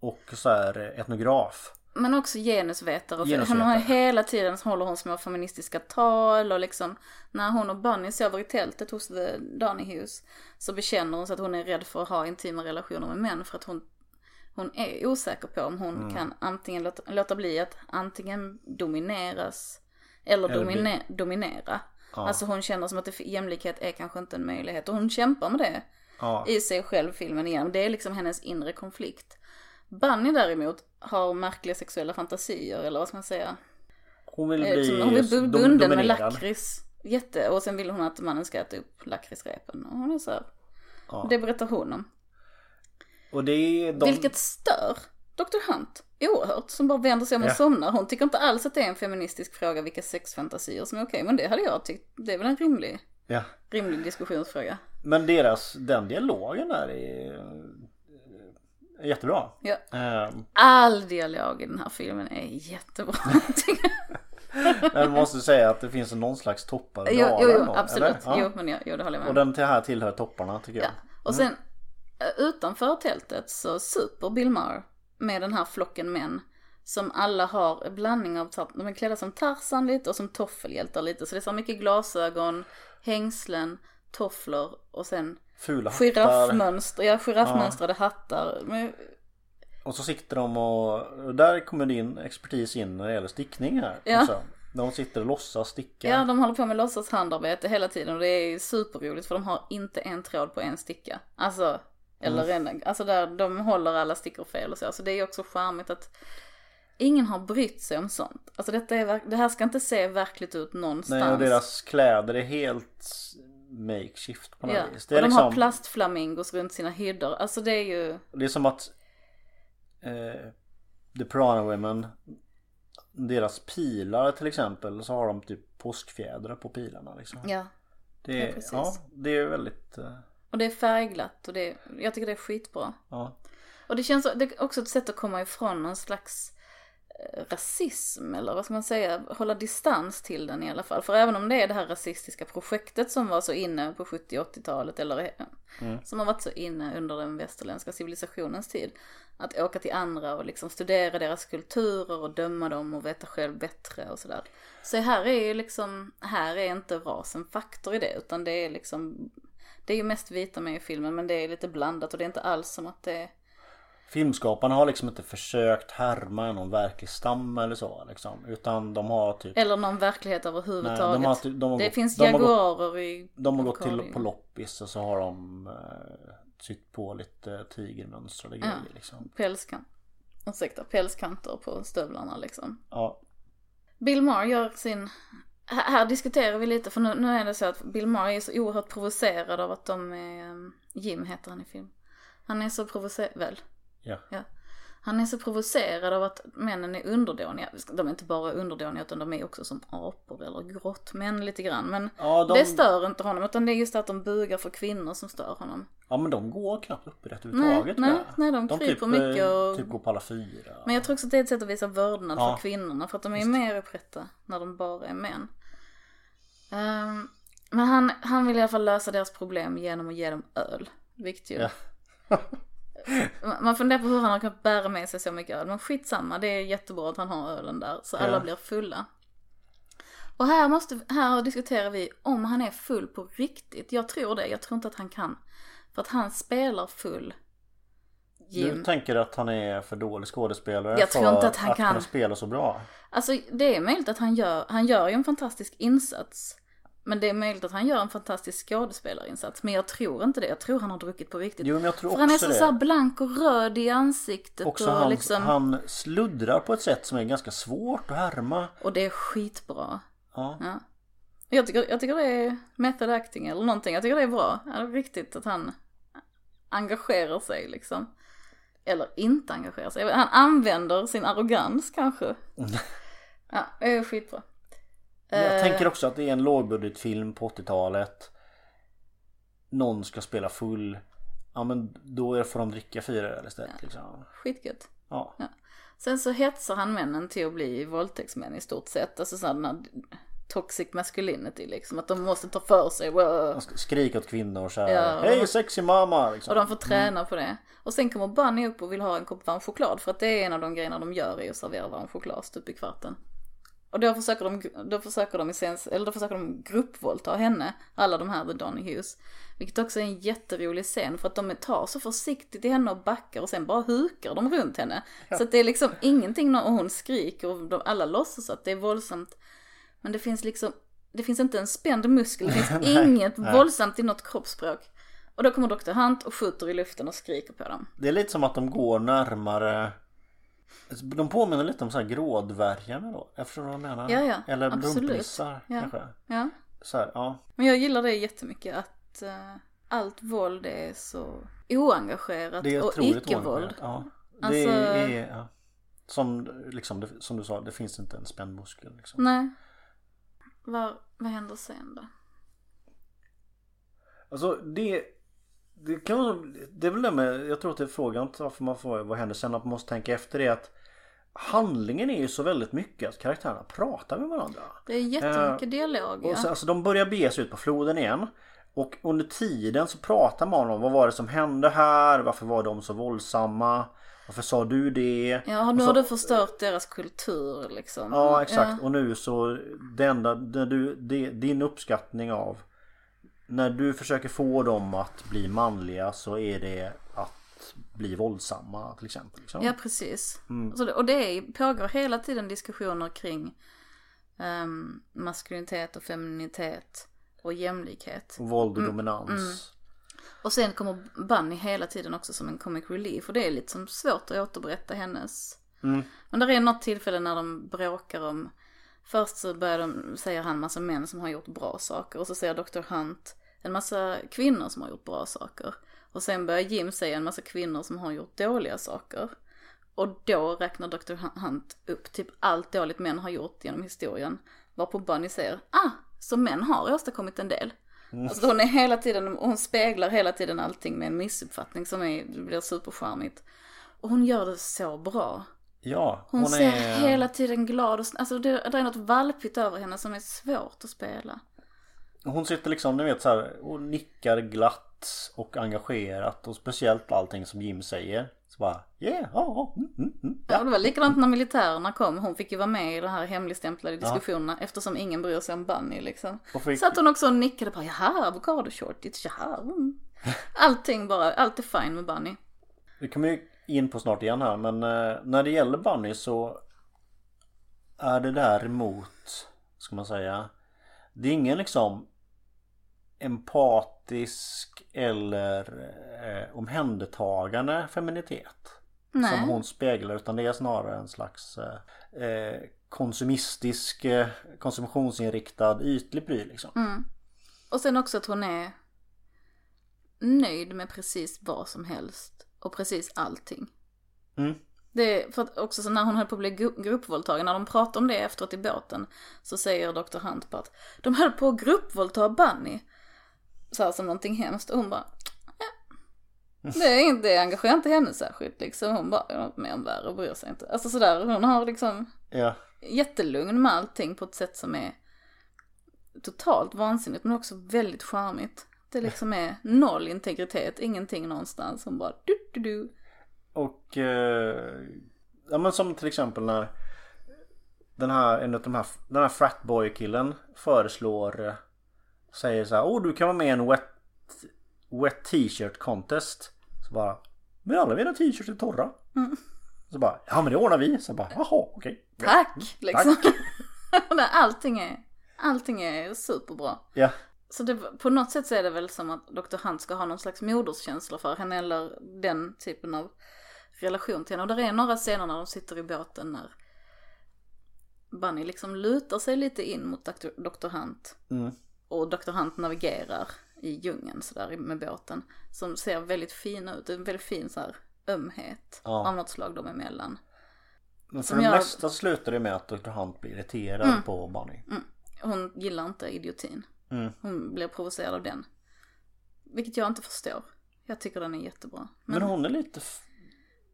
Speaker 2: Och så här eh, etnograf.
Speaker 1: Men också genusvetare. Och
Speaker 2: Genusvetare.
Speaker 1: Hon har hela tiden håller hon små feministiska tal och liksom när hon och Bunny sover i tältet hos The Donahues så bekänner hon sig att hon är rädd för att ha intima relationer med män för att hon, hon är osäker på om hon
Speaker 2: Mm.
Speaker 1: kan antingen låta, låta bli att antingen domineras eller,
Speaker 2: Eller
Speaker 1: domine, dominera.
Speaker 2: Ja.
Speaker 1: Alltså hon känner som att det, jämlikhet är kanske inte en möjlighet och hon kämpar med det
Speaker 2: Ja.
Speaker 1: i sig själv filmen igenom. Det är liksom hennes inre konflikt. Bunny däremot har märkliga sexuella fantasier eller vad ska man säga.
Speaker 2: Hon vill
Speaker 1: Eh,
Speaker 2: bli
Speaker 1: som- Hon bu-
Speaker 2: dom-
Speaker 1: bunden med
Speaker 2: dominerad.
Speaker 1: lakrits Jätte, och sen vill hon att mannen ska äta upp lakritsrepen. Och hon är så här,
Speaker 2: Ja.
Speaker 1: Det berättar hon om.
Speaker 2: Och det är de...
Speaker 1: Vilket stör Dr. Hunt oerhört. Som bara vänder sig om och
Speaker 2: Ja.
Speaker 1: somnar. Hon tycker inte alls att det är en feministisk fråga vilka sexfantasier som är okej. Men det hade jag tyckt. Det är väl en rimlig,
Speaker 2: Ja.
Speaker 1: rimlig diskussionsfråga.
Speaker 2: Men deras, den dialogen där är, är jättebra.
Speaker 1: Ja.
Speaker 2: Ehm,
Speaker 1: All dialog i den här filmen är jättebra.
Speaker 2: Men jag måste säga att det finns någon slags toppar
Speaker 1: jo, jo, jo absolut.
Speaker 2: eller? Ja.
Speaker 1: Jo, men jag, jo, det håller jag med
Speaker 2: Och den till här tillhör topparna tycker jag.
Speaker 1: Ja. Och sen eh, utanför tältet så super Bill Maher med den här flocken män. Som alla har en blandning av, de är klädda som Tarzan lite och som toffelhjältar lite. Så det är så mycket glasögon, hängslen, tofflor och sen
Speaker 2: Fula hattar.
Speaker 1: giraffmönster, ja giraffmönstrade hattar. Men,
Speaker 2: Och så sitter de och, där kommer din expertis in när det gäller stickning här.
Speaker 1: Ja.
Speaker 2: också. De sitter och låtsas sticka.
Speaker 1: ja, de håller på med låtsashandarbete hela tiden och det är superroligt för de har inte en tråd på en sticka. Alltså, eller en, alltså där de håller alla stickor fel och så. Så det är också charmigt att ingen har brytt sig om sånt. Alltså detta är, det här ska inte se verkligt ut någonstans.
Speaker 2: Nej och deras kläder är helt makeshift på något
Speaker 1: ja.
Speaker 2: vis.
Speaker 1: Och
Speaker 2: Det är,
Speaker 1: de har
Speaker 2: liksom,
Speaker 1: plastflamingos runt sina hyddor. Alltså det är ju,
Speaker 2: det är som att eh, The Piranha Women Deras pilar till exempel så har de typ påskfjädrar på pilarna liksom.
Speaker 1: ja.
Speaker 2: Det
Speaker 1: Ja,
Speaker 2: är,
Speaker 1: precis.
Speaker 2: ja, det är väldigt eh,
Speaker 1: Och det är färgglatt och det, jag tycker det är skitbra.
Speaker 2: Ja,
Speaker 1: Och det känns, det är också ett sätt att komma ifrån någon slags rasism eller vad ska man säga, hålla distans till den i alla fall. För även om det är det här rasistiska projektet som var så inne på 70 80-talet eller eh, som har varit så inne under den västerländska civilisationens tid. Att åka till andra och liksom studera deras kulturer och döma dem och veta själv bättre och sådär. Så här är ju liksom, här är inte ras en faktor i det utan det är liksom, det är ju mest vita med i filmen men det är lite blandat och det är inte alls som att det
Speaker 2: Filmskaparna har liksom inte försökt härma någon verklig stam eller så liksom. Utan de har typ
Speaker 1: Eller någon verklighet överhuvudtaget.
Speaker 2: Nej, de har typ- de har
Speaker 1: det
Speaker 2: gått-
Speaker 1: finns
Speaker 2: de har gått-
Speaker 1: jaguarer i
Speaker 2: De har gått till på loppis och så har de eh, sytt på lite tigermönstrade grejer liksom.
Speaker 1: Pälskant. Ursäkta, pälskanter på stövlarna liksom.
Speaker 2: Ja,
Speaker 1: Bill Maher gör sin... Här, här diskuterar vi lite för nu, nu är det så att Bill Maher är så oerhört provocerad av att de är... um, Jim heter han i film. Han är så provocerad... Väl?
Speaker 2: Ja.
Speaker 1: Ja. Han är så provocerad av att männen är underdåniga. De är inte bara underdåniga utan de är också som apor eller grottmän lite grann. Men
Speaker 2: Ja, de-
Speaker 1: det stör inte honom utan det är just att de bugar för kvinnor som stör honom.
Speaker 2: ja men de går knappt upprätt
Speaker 1: Nej,
Speaker 2: överhuvudtaget
Speaker 1: nej,
Speaker 2: jag.
Speaker 1: nej, de kryper mycket
Speaker 2: eh,
Speaker 1: och-
Speaker 2: Typ går på alla fyra.
Speaker 1: Men jag tror också att det är ett sätt att visa vördnad
Speaker 2: Ja.
Speaker 1: för kvinnorna för att de är mer upprätta när de bara är män. Ehm, men han, han vill i alla fall lösa deras problem genom att ge dem öl. Vilket ju...
Speaker 2: Ja.
Speaker 1: Man- funderar på hur han har kunnat bära med sig så mycket öl. Men skitsamma, det är jättebra att han har ölen där. Så alla
Speaker 2: Ja.
Speaker 1: blir fulla. Och här, måste, här diskuterar vi om han är full på riktigt. Jag tror det, jag tror inte att han kan. För att han spelar full. Jim.
Speaker 2: Du tänker att han är för dålig skådespelare
Speaker 1: Jag tror
Speaker 2: för
Speaker 1: inte att han kan.
Speaker 2: kunna spela så bra?
Speaker 1: Alltså det är möjligt att han gör, han gör ju en fantastisk insats. Men det är möjligt att han gör en fantastisk skådespelarinsats. Men jag tror inte det. Jag tror han har druckit på riktigt.
Speaker 2: Jo men jag tror
Speaker 1: För
Speaker 2: också
Speaker 1: han är så,
Speaker 2: det.
Speaker 1: så här blank och röd i ansiktet
Speaker 2: Också
Speaker 1: och
Speaker 2: han,
Speaker 1: liksom.
Speaker 2: han sluddrar på ett sätt som är ganska svårt att härma.
Speaker 1: Och det är skitbra.
Speaker 2: Ja.
Speaker 1: Ja. Jag tycker, jag tycker det är method acting eller någonting. Jag tycker det är bra. Ja, det är riktigt att han engagerar sig liksom. Eller inte engagerar sig. Han använder sin arrogans kanske. Ja, det är skitbra.
Speaker 2: Jag
Speaker 1: Eh,
Speaker 2: tänker också att det är en lågbudgetfilm på 80-talet. Någon ska spela full. Ja men då får de dricka fyra öl istället liksom.
Speaker 1: Skitgött.
Speaker 2: Ja.
Speaker 1: Sen så hetsar han männen till att bli våldtäktsmän i stort sett. Alltså sådana toxic masculinity liksom. Att de måste ta för sig. Wow.
Speaker 2: Skrika åt kvinnor så här.
Speaker 1: Ja,
Speaker 2: Hej sexy mamma! Liksom.
Speaker 1: Och de får träna på det. Och sen kommer Bunny upp och vill ha en kopp varm choklad. För att det är en av de grejerna de gör är att servera varm choklad stup i kvarten. Och då försöker de, då försöker de, sens, eller då försöker de gruppvåldta henne, alla de här The Donny Hughes. Vilket också är en jätterolig scen för att de tar så försiktigt i henne och backar och sen bara hukar de runt henne. Så att det är liksom ingenting, och hon skriker och de, alla låtsas att det är våldsamt. Men det finns liksom, det finns inte en spänd muskel, det finns inget våldsamt i något kroppsspråk. Och då kommer Dr. Hunt och skjuter i luften och skriker på dem.
Speaker 2: Det är lite som att de går närmare De påminner lite om så här grådvärgarna då. Vad jag menar.
Speaker 1: Ja, ja,
Speaker 2: Eller brumplissar
Speaker 1: Ja.
Speaker 2: kanske.
Speaker 1: Ja,
Speaker 2: så här, ja.
Speaker 1: Men jag gillar det jättemycket att uh, allt våld är så oengagerat
Speaker 2: Det är
Speaker 1: och icke-våld.
Speaker 2: Ja.
Speaker 1: Alltså-
Speaker 2: Det är, ja. Som, liksom, det, som du sa, det finns inte en spänd muskel liksom.
Speaker 1: Nej. Vad, vad händer sen då?
Speaker 2: Alltså det, det kan det är väl det med, jag tror att det är frågan varför man får, vad händer sen, att man måste tänka efter det att Handlingen är ju så väldigt mycket att karaktärerna pratar med varandra.
Speaker 1: Det är jättemycket dialog
Speaker 2: Och
Speaker 1: ja.
Speaker 2: så, alltså de börjar bege sig ut på floden igen. Och under tiden så pratar man om vad var det som hände här? Varför var de så våldsamma? Varför sa du det?
Speaker 1: Ja, nu
Speaker 2: Och
Speaker 1: har
Speaker 2: så-
Speaker 1: du förstört deras kultur liksom.
Speaker 2: Ja exakt och nu så det enda, det det, din uppskattning av När du försöker få dem att bli manliga så är det att bli våldsamma till exempel. Liksom.
Speaker 1: Ja, precis.
Speaker 2: Mm.
Speaker 1: Så det, och det är, pågår hela tiden diskussioner kring ehm, maskulinitet och feminitet och jämlikhet.
Speaker 2: Och våld och dominans.
Speaker 1: Och sen kommer Bunny hela tiden också som en comic relief och det är lite som svårt att återberätta hennes.
Speaker 2: Mm.
Speaker 1: Men där är något tillfälle när de bråkar om, först så börjar de, säger han massa män som har gjort bra saker och så säger Dr. Hunt en massa kvinnor som har gjort bra saker. Och sen börjar Jim säga en massa kvinnor som har gjort dåliga saker. Och då räknar Dr. Hunt upp typ allt dåligt män har gjort genom historien. Varpå Bunny säger, ah, så män har åstadkommit en del. Alltså hon är hela tiden, hon speglar hela tiden allting med en missuppfattning som är, blir supercharmigt. Och hon gör det så bra.
Speaker 2: Ja,
Speaker 1: Hon,
Speaker 2: hon,
Speaker 1: ser
Speaker 2: är...
Speaker 1: hela tiden glad och, alltså det, det är något valpigt över henne som är svårt att spela.
Speaker 2: Hon sitter liksom, ni vet så här och nickar glatt och engagerat och speciellt allting som Jim säger. Så bara yeah, ja, ja, mm, mm, mm,
Speaker 1: Ja.
Speaker 2: ja.
Speaker 1: Det var likadant när militärerna kom, hon fick ju vara med i de här hemligstämplade diskussionerna eftersom ingen bryr sig om Bunny liksom.
Speaker 2: Fick-
Speaker 1: Satt hon också och nickade bara, jaha, avokadoshotigt, jaha. Mm. Allting bara, allt är fine med Bunny.
Speaker 2: Det kommer ju in på snart igen här men eh, när det gäller Bunny så är det däremot, ska man säga, det är ingen liksom empatisk eller eh, omhändertagande feminitet.
Speaker 1: Nej.
Speaker 2: Som hon speglar utan det är snarare en slags eh, eh, konsumistisk, eh, konsumtionsinriktad ytlig pryl liksom.
Speaker 1: Mm. Och sen också att hon är nöjd med precis vad som helst och precis allting.
Speaker 2: Mm.
Speaker 1: Det är för att också så när hon höll på att bli gru- gruppvåldtagen, när de pratar om det efteråt i båten så säger Dr. Hunt på att de höll på att gruppvåldta Bunny. Så här som någonting hemskt och hon bara ja. Det, är inte, det engagerar inte henne särskilt liksom. Hon bara, "Ja, något mer än värre och bryr sig inte. Alltså sådär, hon har liksom
Speaker 2: Ja.
Speaker 1: jättelugn med allting på ett sätt som är totalt vansinnigt men också väldigt charmigt. Det liksom är noll integritet, ingenting någonstans. Hon bara du du du.
Speaker 2: Och eh, ja men som till exempel när den här, en av de här, den här fratboy killen föreslår eh, Säger så här, åh du kan vara med i en wet, wet t-shirt contest. Så bara, men alla mina t-shirts är torra. Så bara, ja men det ordnar vi. Så bara, jaha okej.
Speaker 1: Tack! Liksom. Nej, allting är, allting är superbra.
Speaker 2: Ja.
Speaker 1: Så det, på något sätt så är det väl som att Dr. Hunt ska ha någon slags moderskänsla för henne eller den typen av relation till henne. Och där är några scener när de sitter i båten när Bunny liksom lutar sig lite in mot. Dr. Hunt.
Speaker 2: Mm.
Speaker 1: Och Dr. Hunt navigerar i djungeln sådär med båten. Som ser väldigt fina ut, en väldigt fin så här ömhet
Speaker 2: Ja.
Speaker 1: av något slag dem emellan.
Speaker 2: Men för
Speaker 1: Som
Speaker 2: det
Speaker 1: jag-
Speaker 2: mesta slutar det med att Dr. Hunt blir irriterad på Bunny.
Speaker 1: Hon gillar inte idiotin.
Speaker 2: Mm.
Speaker 1: Hon blir provocerad av den. Vilket jag inte förstår. Jag tycker den är jättebra. Men,
Speaker 2: Men hon är lite f-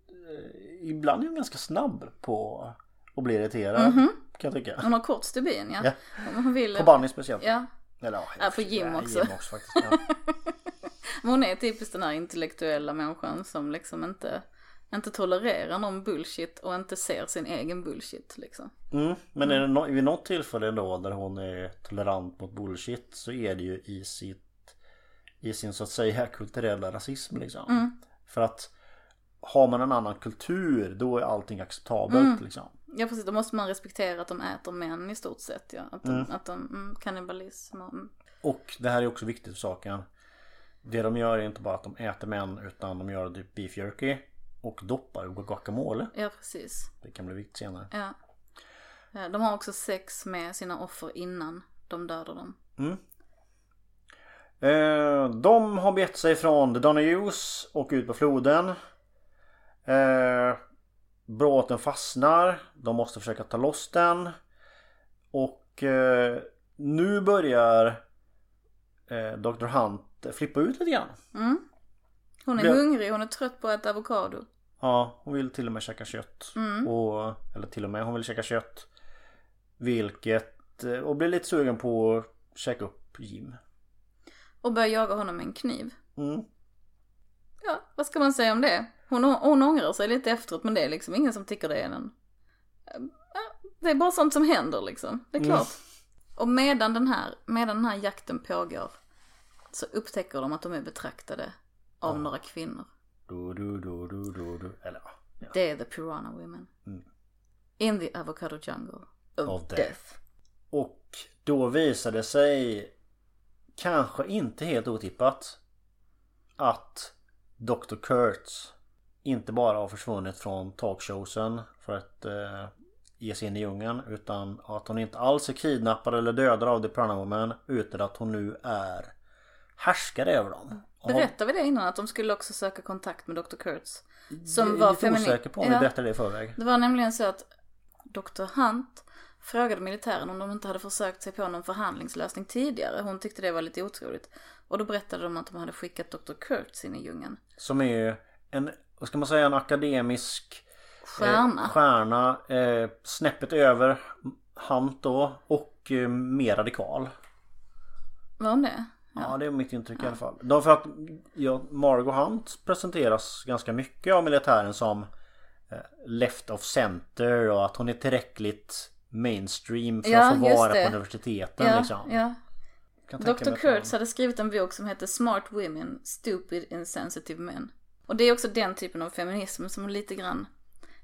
Speaker 2: eh, Ibland är hon ganska snabb på att bli irriterad. Kan jag tycka.
Speaker 1: hon har kort stubin ja.
Speaker 2: Ja.
Speaker 1: Hon vill...
Speaker 2: På Bunny speciellt.
Speaker 1: Ja.
Speaker 2: Eller, ja,
Speaker 1: på Jim också.
Speaker 2: Jim också faktiskt. Ja.
Speaker 1: Hon är typiskt den här intellektuella människan som liksom inte, inte tolererar någon bullshit och inte ser sin egen bullshit liksom.
Speaker 2: Mm, men är det no- vid något tillfälle då där hon är tolerant mot bullshit så är det ju i sitt i sin så att säga kulturella rasism liksom.
Speaker 1: Mm.
Speaker 2: För att har man en annan kultur då är allting acceptabelt
Speaker 1: Mm.
Speaker 2: liksom.
Speaker 1: Ja precis, då måste man respektera att de äter män i stort sett ja. Att de, att de mm, kannibalism och, mm.
Speaker 2: Och det här är också viktigt för saken. Det de gör är inte bara att de äter män utan de gör typ beef jerky och doppar i guacamole.
Speaker 1: Ja precis.
Speaker 2: Det kan bli viktigt senare.
Speaker 1: Ja. De har också sex med sina offer innan de dödar dem.
Speaker 2: Eh, de har begett sig från The Donahues och ut på floden. Eh, båten fastnar. De måste försöka ta loss den. Och eh, nu börjar eh, Dr. Hunt flippa ut lite grann.
Speaker 1: Mm. Hon är
Speaker 2: Vi-
Speaker 1: hungrig, hon är trött på att äta avokado.
Speaker 2: Ja, hon vill till och med käka kött. Och, eller till och med, hon vill käka kött. Vilket, eh, och blir lite sugen på att käka upp Jim.
Speaker 1: Och börjar jaga honom med en kniv.
Speaker 2: Mm.
Speaker 1: Ja, vad ska man säga om det? Hon, hon ångrar sig lite efteråt men det är liksom ingen som tycker det är en... Ja, Det är bara sånt som händer liksom, det är klart. Och medan den, här, medan den här jakten pågår så upptäcker de att de är betraktade av några kvinnor.
Speaker 2: Du, du, du, du, du, du. Eller ja. ja.
Speaker 1: Det är the Piranha Women. In the avocado jungle of,
Speaker 2: Of
Speaker 1: death.
Speaker 2: death. Och då visade det sig kanske inte helt otippat att Dr. Kurtz inte bara har försvunnit från talkshowsen för att eh, ge sig in i djungeln utan att hon inte alls är kidnappad eller dödad av The Piranha Woman utan att hon nu är härskare över dem.
Speaker 1: Berättade vi det innan att de skulle också söka kontakt med Dr. Kurtz?
Speaker 2: Jag
Speaker 1: Som
Speaker 2: är
Speaker 1: var
Speaker 2: lite
Speaker 1: femini-
Speaker 2: osäker på om vi
Speaker 1: Ja.
Speaker 2: berättade det i förväg.
Speaker 1: Det var nämligen så att Dr. Hunt frågade militären om de inte hade försökt sig på någon förhandlingslösning tidigare. Hon tyckte det var lite otroligt. Och då berättade de att de hade skickat Dr. Kurtz in i djungeln.
Speaker 2: Som är en, vad ska man säga, en akademisk
Speaker 1: Stjärna.
Speaker 2: Eh, stjärna. Eh, snäppet över Hunt då. Och eh, mer radikal.
Speaker 1: Var hon det?
Speaker 2: Ja. det är mitt intryck i alla fall. Därför att ja, Margot Hunt presenteras ganska mycket av militären som eh, left of center och att hon är tillräckligt mainstream för
Speaker 1: Ja,
Speaker 2: att få vara
Speaker 1: det.
Speaker 2: på universiteten
Speaker 1: Ja,
Speaker 2: liksom.
Speaker 1: ja. Dr. Kurtz hade skrivit en bok som heter Smart Women, Stupid Insensitive Men. Och det är också den typen av feminism som lite grann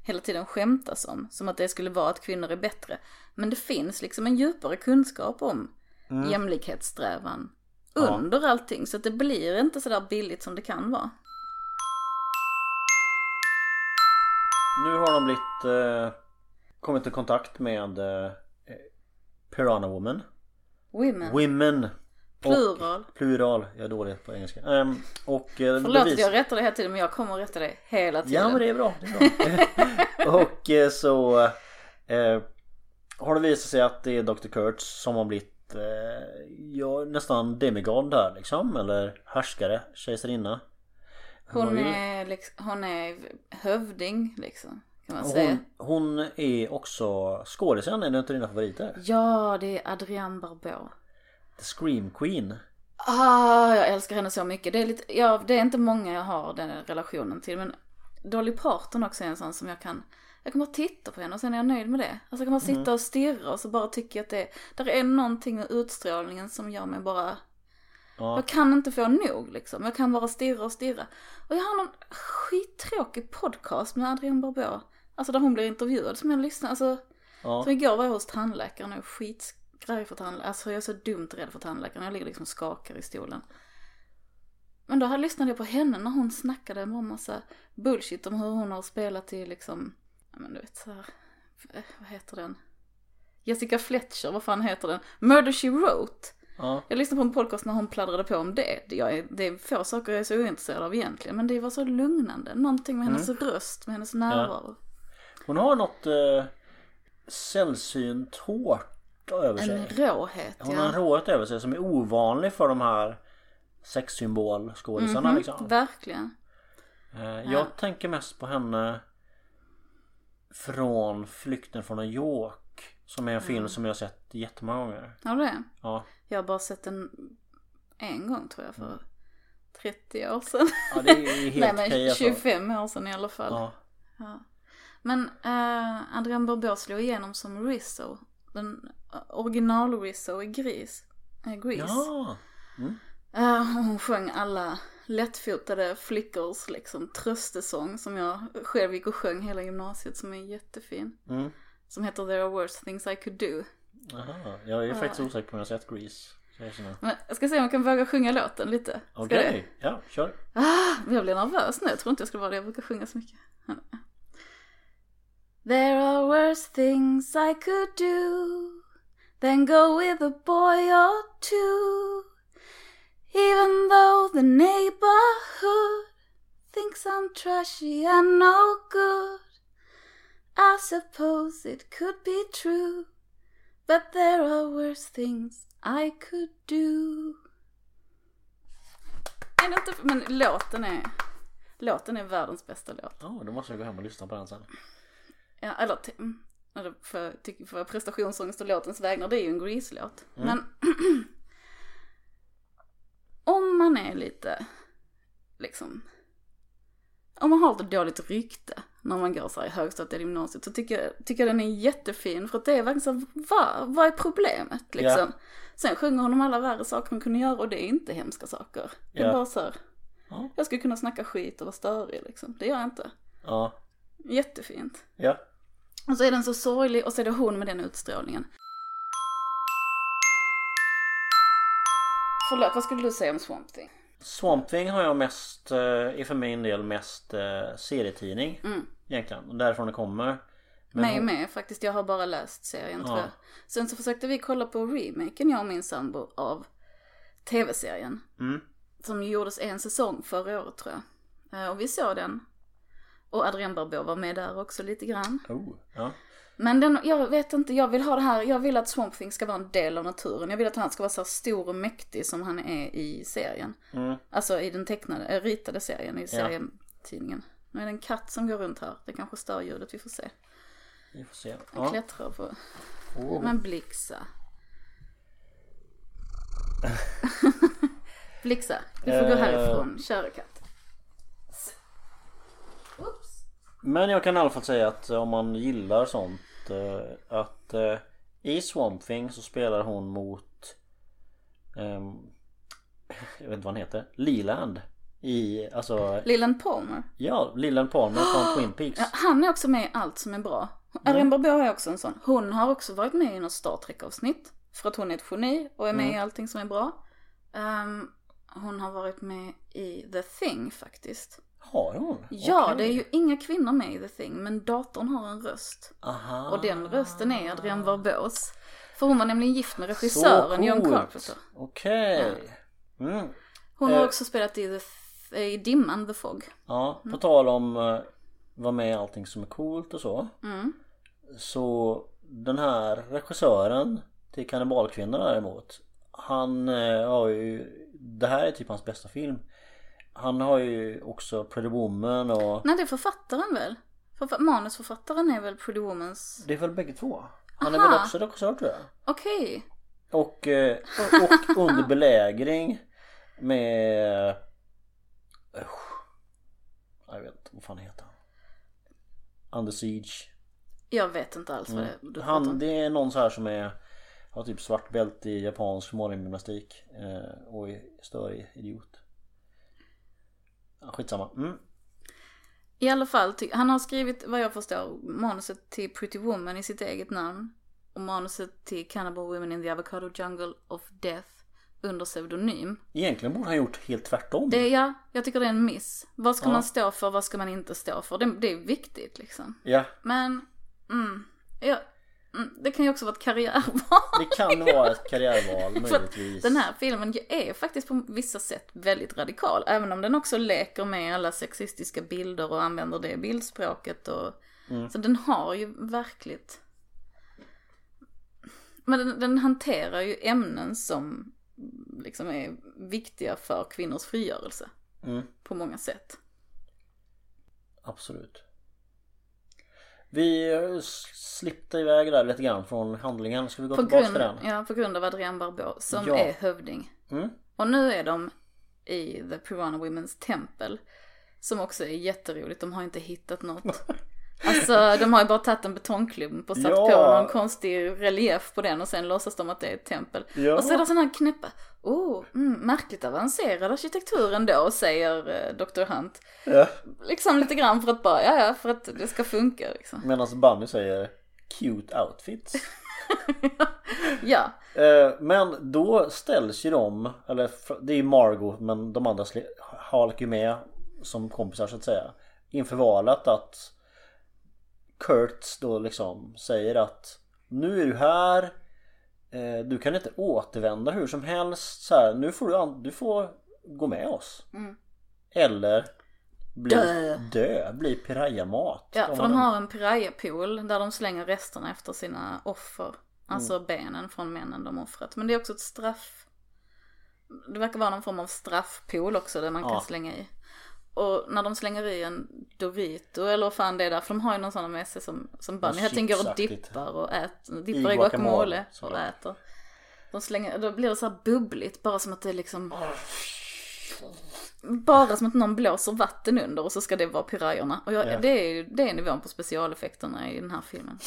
Speaker 1: hela tiden skämtas om. Som att det skulle vara att kvinnor är bättre. Men det finns liksom en djupare kunskap om jämlikhetssträvan under allting. Så att det blir inte sådär billigt som det kan vara.
Speaker 2: Nu har de blivit eh, kommit i kontakt med eh, Piranha Woman.
Speaker 1: Women.
Speaker 2: Women.
Speaker 1: Plural.
Speaker 2: Plural, jag är dålig på engelska. Ehm, och eh,
Speaker 1: Förlåt att
Speaker 2: bevis-
Speaker 1: jag rättar dig hela tiden men jag kommer att rätta dig hela tiden.
Speaker 2: Ja men det är bra. Det är bra. och eh, så eh, har det visat sig att det är Dr. Kurtz som har blivit eh, ja, nästan demigod där liksom. Eller härskare, kejsarinna.
Speaker 1: hon,
Speaker 2: ju-
Speaker 1: är liksom, hon är hövding liksom. Kan man säga.
Speaker 2: Hon, hon är också skådisen, är det inte dina favoriter?
Speaker 1: Ja, det är Adrienne Barbeau.
Speaker 2: The Scream Queen.
Speaker 1: Ah, jag älskar henne så mycket. Det är, lite, ja, det är inte många jag har den relationen till. Men Dolly Parton också är en sån som jag kan, jag kan bara titta på henne och sen är jag nöjd med det. Alltså jag kan bara sitta och stirra och så bara tycker jag att det, där är någonting med utstrålningen som gör mig bara,
Speaker 2: Ja.
Speaker 1: jag kan inte få nog liksom. Jag kan bara stirra och stirra. Och jag har någon skittråkig podcast med Adrienne Barbeau. Alltså där hon blir intervjuad som jag lyssnar, alltså.
Speaker 2: Ja.
Speaker 1: Så igår var jag hos tandläkaren och skitgrej för tandläkaren. Alltså jag är så dumt rädd för tandläkaren. Jag ligger liksom och skakar i stolen. Men då lyssnade jag på henne när hon snackade om en massa bullshit om hur hon har spelat i liksom, ja men du vet så här, eh, vad heter den? Jessica Fletcher, vad fan heter den? Murder She Wrote.
Speaker 2: Ja.
Speaker 1: Jag lyssnade på en podcast när hon pladdrade på om det. Jag är, det är få saker jag är så ointresserad av egentligen. Men det var så lugnande. Någonting med hennes röst, med hennes närvaro.
Speaker 2: Hon har något eh, sällsynt hårt över sig.
Speaker 1: En råhet,
Speaker 2: Hon har en
Speaker 1: ja.
Speaker 2: råhet över sig som är ovanlig för de här sexsymbolskådisarna
Speaker 1: Mhm,
Speaker 2: liksom.
Speaker 1: Verkligen.
Speaker 2: Eh, Jag tänker mest på henne från Flykten från New York. Som är en film som jag har sett jättemånga gånger.
Speaker 1: Har du det?
Speaker 2: Ja,
Speaker 1: Jag har bara sett den en gång tror jag för 30 år sedan.
Speaker 2: ja det är helt
Speaker 1: Nej men
Speaker 2: okej alltså.
Speaker 1: 25 år sedan i alla fall.
Speaker 2: Ja.
Speaker 1: Ja. Men uh, Adrienne Barbeau slog igenom som Rizzo. Den original Rizzo i Gris. Uh, Grease.
Speaker 2: ja.
Speaker 1: Eh, hon sjöng alla lättfotade flickors liksom tröstesång som jag själv gick och sjöng hela gymnasiet som är jättefin.
Speaker 2: Mm.
Speaker 1: Som heter There are worse things I could do.
Speaker 2: Aha. Jag är faktiskt osäker på om jag sett Grease. Jag
Speaker 1: Men jag ska se om jag kan våga sjunga låten lite.
Speaker 2: Okej,
Speaker 1: det?
Speaker 2: ja kör.
Speaker 1: Ah, jag blir nervös nu. Jag tror inte jag skulle vara det. Jag brukar sjunga så mycket. There are worse things I could do then go with a boy or two. Even though the neighborhood thinks I'm trashy and no good. I suppose it could be true. But there are worse things I could do. Är det inte, men låten är, låten är världens bästa låt.
Speaker 2: Ja, då måste jag gå hem och lyssna på den sen.
Speaker 1: Ja, eller, mm, eller för, för prestationsångest och låtens vägnar, det är ju en Grease-låt. Men om man är lite, liksom, om man har lite dåligt rykte när man går så här i högstadiet eller gymnasiet så tycker jag, tycker jag den är jättefin för att det är verkligen så här, vad, är problemet liksom? Sen sjunger hon om alla värre saker hon kunde göra och det är inte hemska saker. Det är
Speaker 2: Ja.
Speaker 1: bara så här,
Speaker 2: Ja.
Speaker 1: jag skulle kunna snacka skit och vara störig liksom. Det gör jag inte.
Speaker 2: Ja.
Speaker 1: Jättefint.
Speaker 2: Ja.
Speaker 1: Och så är den så sorglig och så är det hon med den utstrålningen. Förlåt, vad skulle du säga om Swamp Thing?
Speaker 2: Swamp Thing har jag mest, eh, är för min del mest eh, serietidning.
Speaker 1: Mm.
Speaker 2: Egentligen. Och därifrån det kommer. Men
Speaker 1: Mig
Speaker 2: hon-
Speaker 1: med faktiskt, jag har bara läst serien
Speaker 2: Ja.
Speaker 1: tror jag. Sen så försökte vi kolla på remaken, jag och min sambo, av tv-serien.
Speaker 2: Mm.
Speaker 1: Som gjordes en säsong förra året tror jag. Eh, Och vi såg den. Och Adrien Barbeau var med där också lite grann.
Speaker 2: Oh, ja.
Speaker 1: Men den, jag vet inte, jag vill ha det här, jag vill att Swamp Thing ska vara en del av naturen. Jag vill att han ska vara så stor och mäktig som han är i serien.
Speaker 2: Mm.
Speaker 1: Alltså i den tecknade, äh, ritade serien, i serietidningen. Nu är det en katt som går runt här, det kanske stör ljudet, vi får se.
Speaker 2: Vi får se.
Speaker 1: Han
Speaker 2: Ja.
Speaker 1: klättrar på,
Speaker 2: Oh.
Speaker 1: men Blixa. Blixa, du får gå
Speaker 2: Eh.
Speaker 1: härifrån, kära katt.
Speaker 2: Men jag kan i alla fall säga att om man gillar sånt eh, att eh, i Swamp Thing så spelar hon mot ehm, jag vet inte vad han heter Leland i alltså
Speaker 1: Leland Palmer.
Speaker 2: ja Leland Palmer från Twin Peaks
Speaker 1: Ja, han är också med i allt som är bra. Adrien Barbeau är också en sån. Hon har också varit med i något Star Trek-avsnitt. För att hon är ett geni och är med i allting som är bra. Ehm, hon har varit med i The Thing faktiskt.
Speaker 2: Har hon?
Speaker 1: Ja,
Speaker 2: Okej.
Speaker 1: det är ju inga kvinnor med i The Thing, men datorn har en röst.
Speaker 2: Aha.
Speaker 1: Och den rösten är Adrienne Barbeaus. För hon var nämligen gift med regissören John. Carpenter.
Speaker 2: Okej mm.
Speaker 1: Hon har
Speaker 2: Eh.
Speaker 1: också spelat i, The, Th- i Dimman, The Fog.
Speaker 2: Ja,
Speaker 1: Mm.
Speaker 2: på tal om uh, vara med i allting som är coolt och så
Speaker 1: Mm.
Speaker 2: Så den här regissören till Kannibalkvinnorna däremot Han eh, har ju Det här är typ hans bästa film Han har ju också Pretty Woman och
Speaker 1: Nej, det är författaren väl? Förfa- manusförfattaren är väl Pretty Womans...
Speaker 2: Det är väl bägge två? Han är
Speaker 1: Aha.
Speaker 2: väl också regissör tror jag
Speaker 1: Okej.
Speaker 2: Och, eh, och, och under belägring med. Jag vet inte, vad fan heter han? Under Siege
Speaker 1: Jag vet inte alls vad det är du
Speaker 2: Han, det är någon så här som är Har typ svart bälte i japansk morgongymnastik eh, Och är störig idiot Skitsamma mm.
Speaker 1: I alla fall, han har skrivit vad jag förstår manuset till Pretty Woman i sitt eget namn. Och manuset till Cannibal Women in the Avocado Jungle of Death under pseudonym.
Speaker 2: Egentligen borde han gjort helt tvärtom
Speaker 1: Det ja, jag tycker det är en miss. Vad ska
Speaker 2: Ja.
Speaker 1: man stå för, vad ska man inte stå för? Det, det är viktigt liksom.
Speaker 2: Ja,
Speaker 1: Men, mm, ja, mm, det kan ju också vara ett karriärval.
Speaker 2: det kan vara ett karriärval möjligtvis
Speaker 1: den här filmen är faktiskt på vissa sätt väldigt radikal. Även om den också leker med alla sexistiska bilder och använder det bildspråket. Och... Så den har ju verkligt... Men den, den hanterar ju ämnen som liksom är viktiga för kvinnors frigörelse.
Speaker 2: mm,
Speaker 1: På många sätt.
Speaker 2: Absolut Vi eh, slippte iväg där lite grann från handlingen Ska vi gå
Speaker 1: På
Speaker 2: tillbaka
Speaker 1: grund,
Speaker 2: till den?
Speaker 1: ja, på grund av Adrienne Barbeau som
Speaker 2: Ja.
Speaker 1: är hövding.
Speaker 2: Mm.
Speaker 1: Och nu är de i The Piranha Women's Temple. Som också är jätteroligt, de har inte hittat något. Alltså de har ju bara tagit en betongklump och satt
Speaker 2: Ja.
Speaker 1: på någon konstig relief på den och sen låtsas de att det är ett tempel.
Speaker 2: Ja.
Speaker 1: Och så är det sådana här knäppa, oh, mm, märkligt avancerad arkitektur ändå, säger eh, Dr. Hunt.
Speaker 2: Ja.
Speaker 1: Liksom lite grann för att bara, ja ja, för att det ska funka liksom.
Speaker 2: Medan Bunny säger Cute outfits
Speaker 1: Ja,
Speaker 2: Eh, Men då ställs ju de, eller det är ju Margot men de andra halkar ju med som kompisar så att säga Inför valet att Kurtz då liksom säger att Nu är du här eh, Du kan inte återvända hur som helst så här, Nu får du, du får gå med oss
Speaker 1: Mm.
Speaker 2: Eller bli,
Speaker 1: Dö.
Speaker 2: dö Bli pirayamat
Speaker 1: Ja, för de har en piraya-pool där de slänger resterna efter sina offer. Alltså benen från männen de offrat. Men det är också ett straff. Det verkar vara någon form av straffpool också där man kan
Speaker 2: Ja.
Speaker 1: slänga i. Och när de slänger i en Dorito eller vad fan det är där, för de har ju någon sån med sig som, som Bunny hela tiden går och dippar och äter, dippar i
Speaker 2: guacamole,
Speaker 1: guacamole och
Speaker 2: såklart.
Speaker 1: äter. De slänger, då blir det så här bubbligt, bara som att det är liksom bara som att någon blåser vatten under och så ska det vara pirajerna. Och jag,
Speaker 2: Ja.
Speaker 1: det, är, det är nivån på specialeffekterna i den här filmen.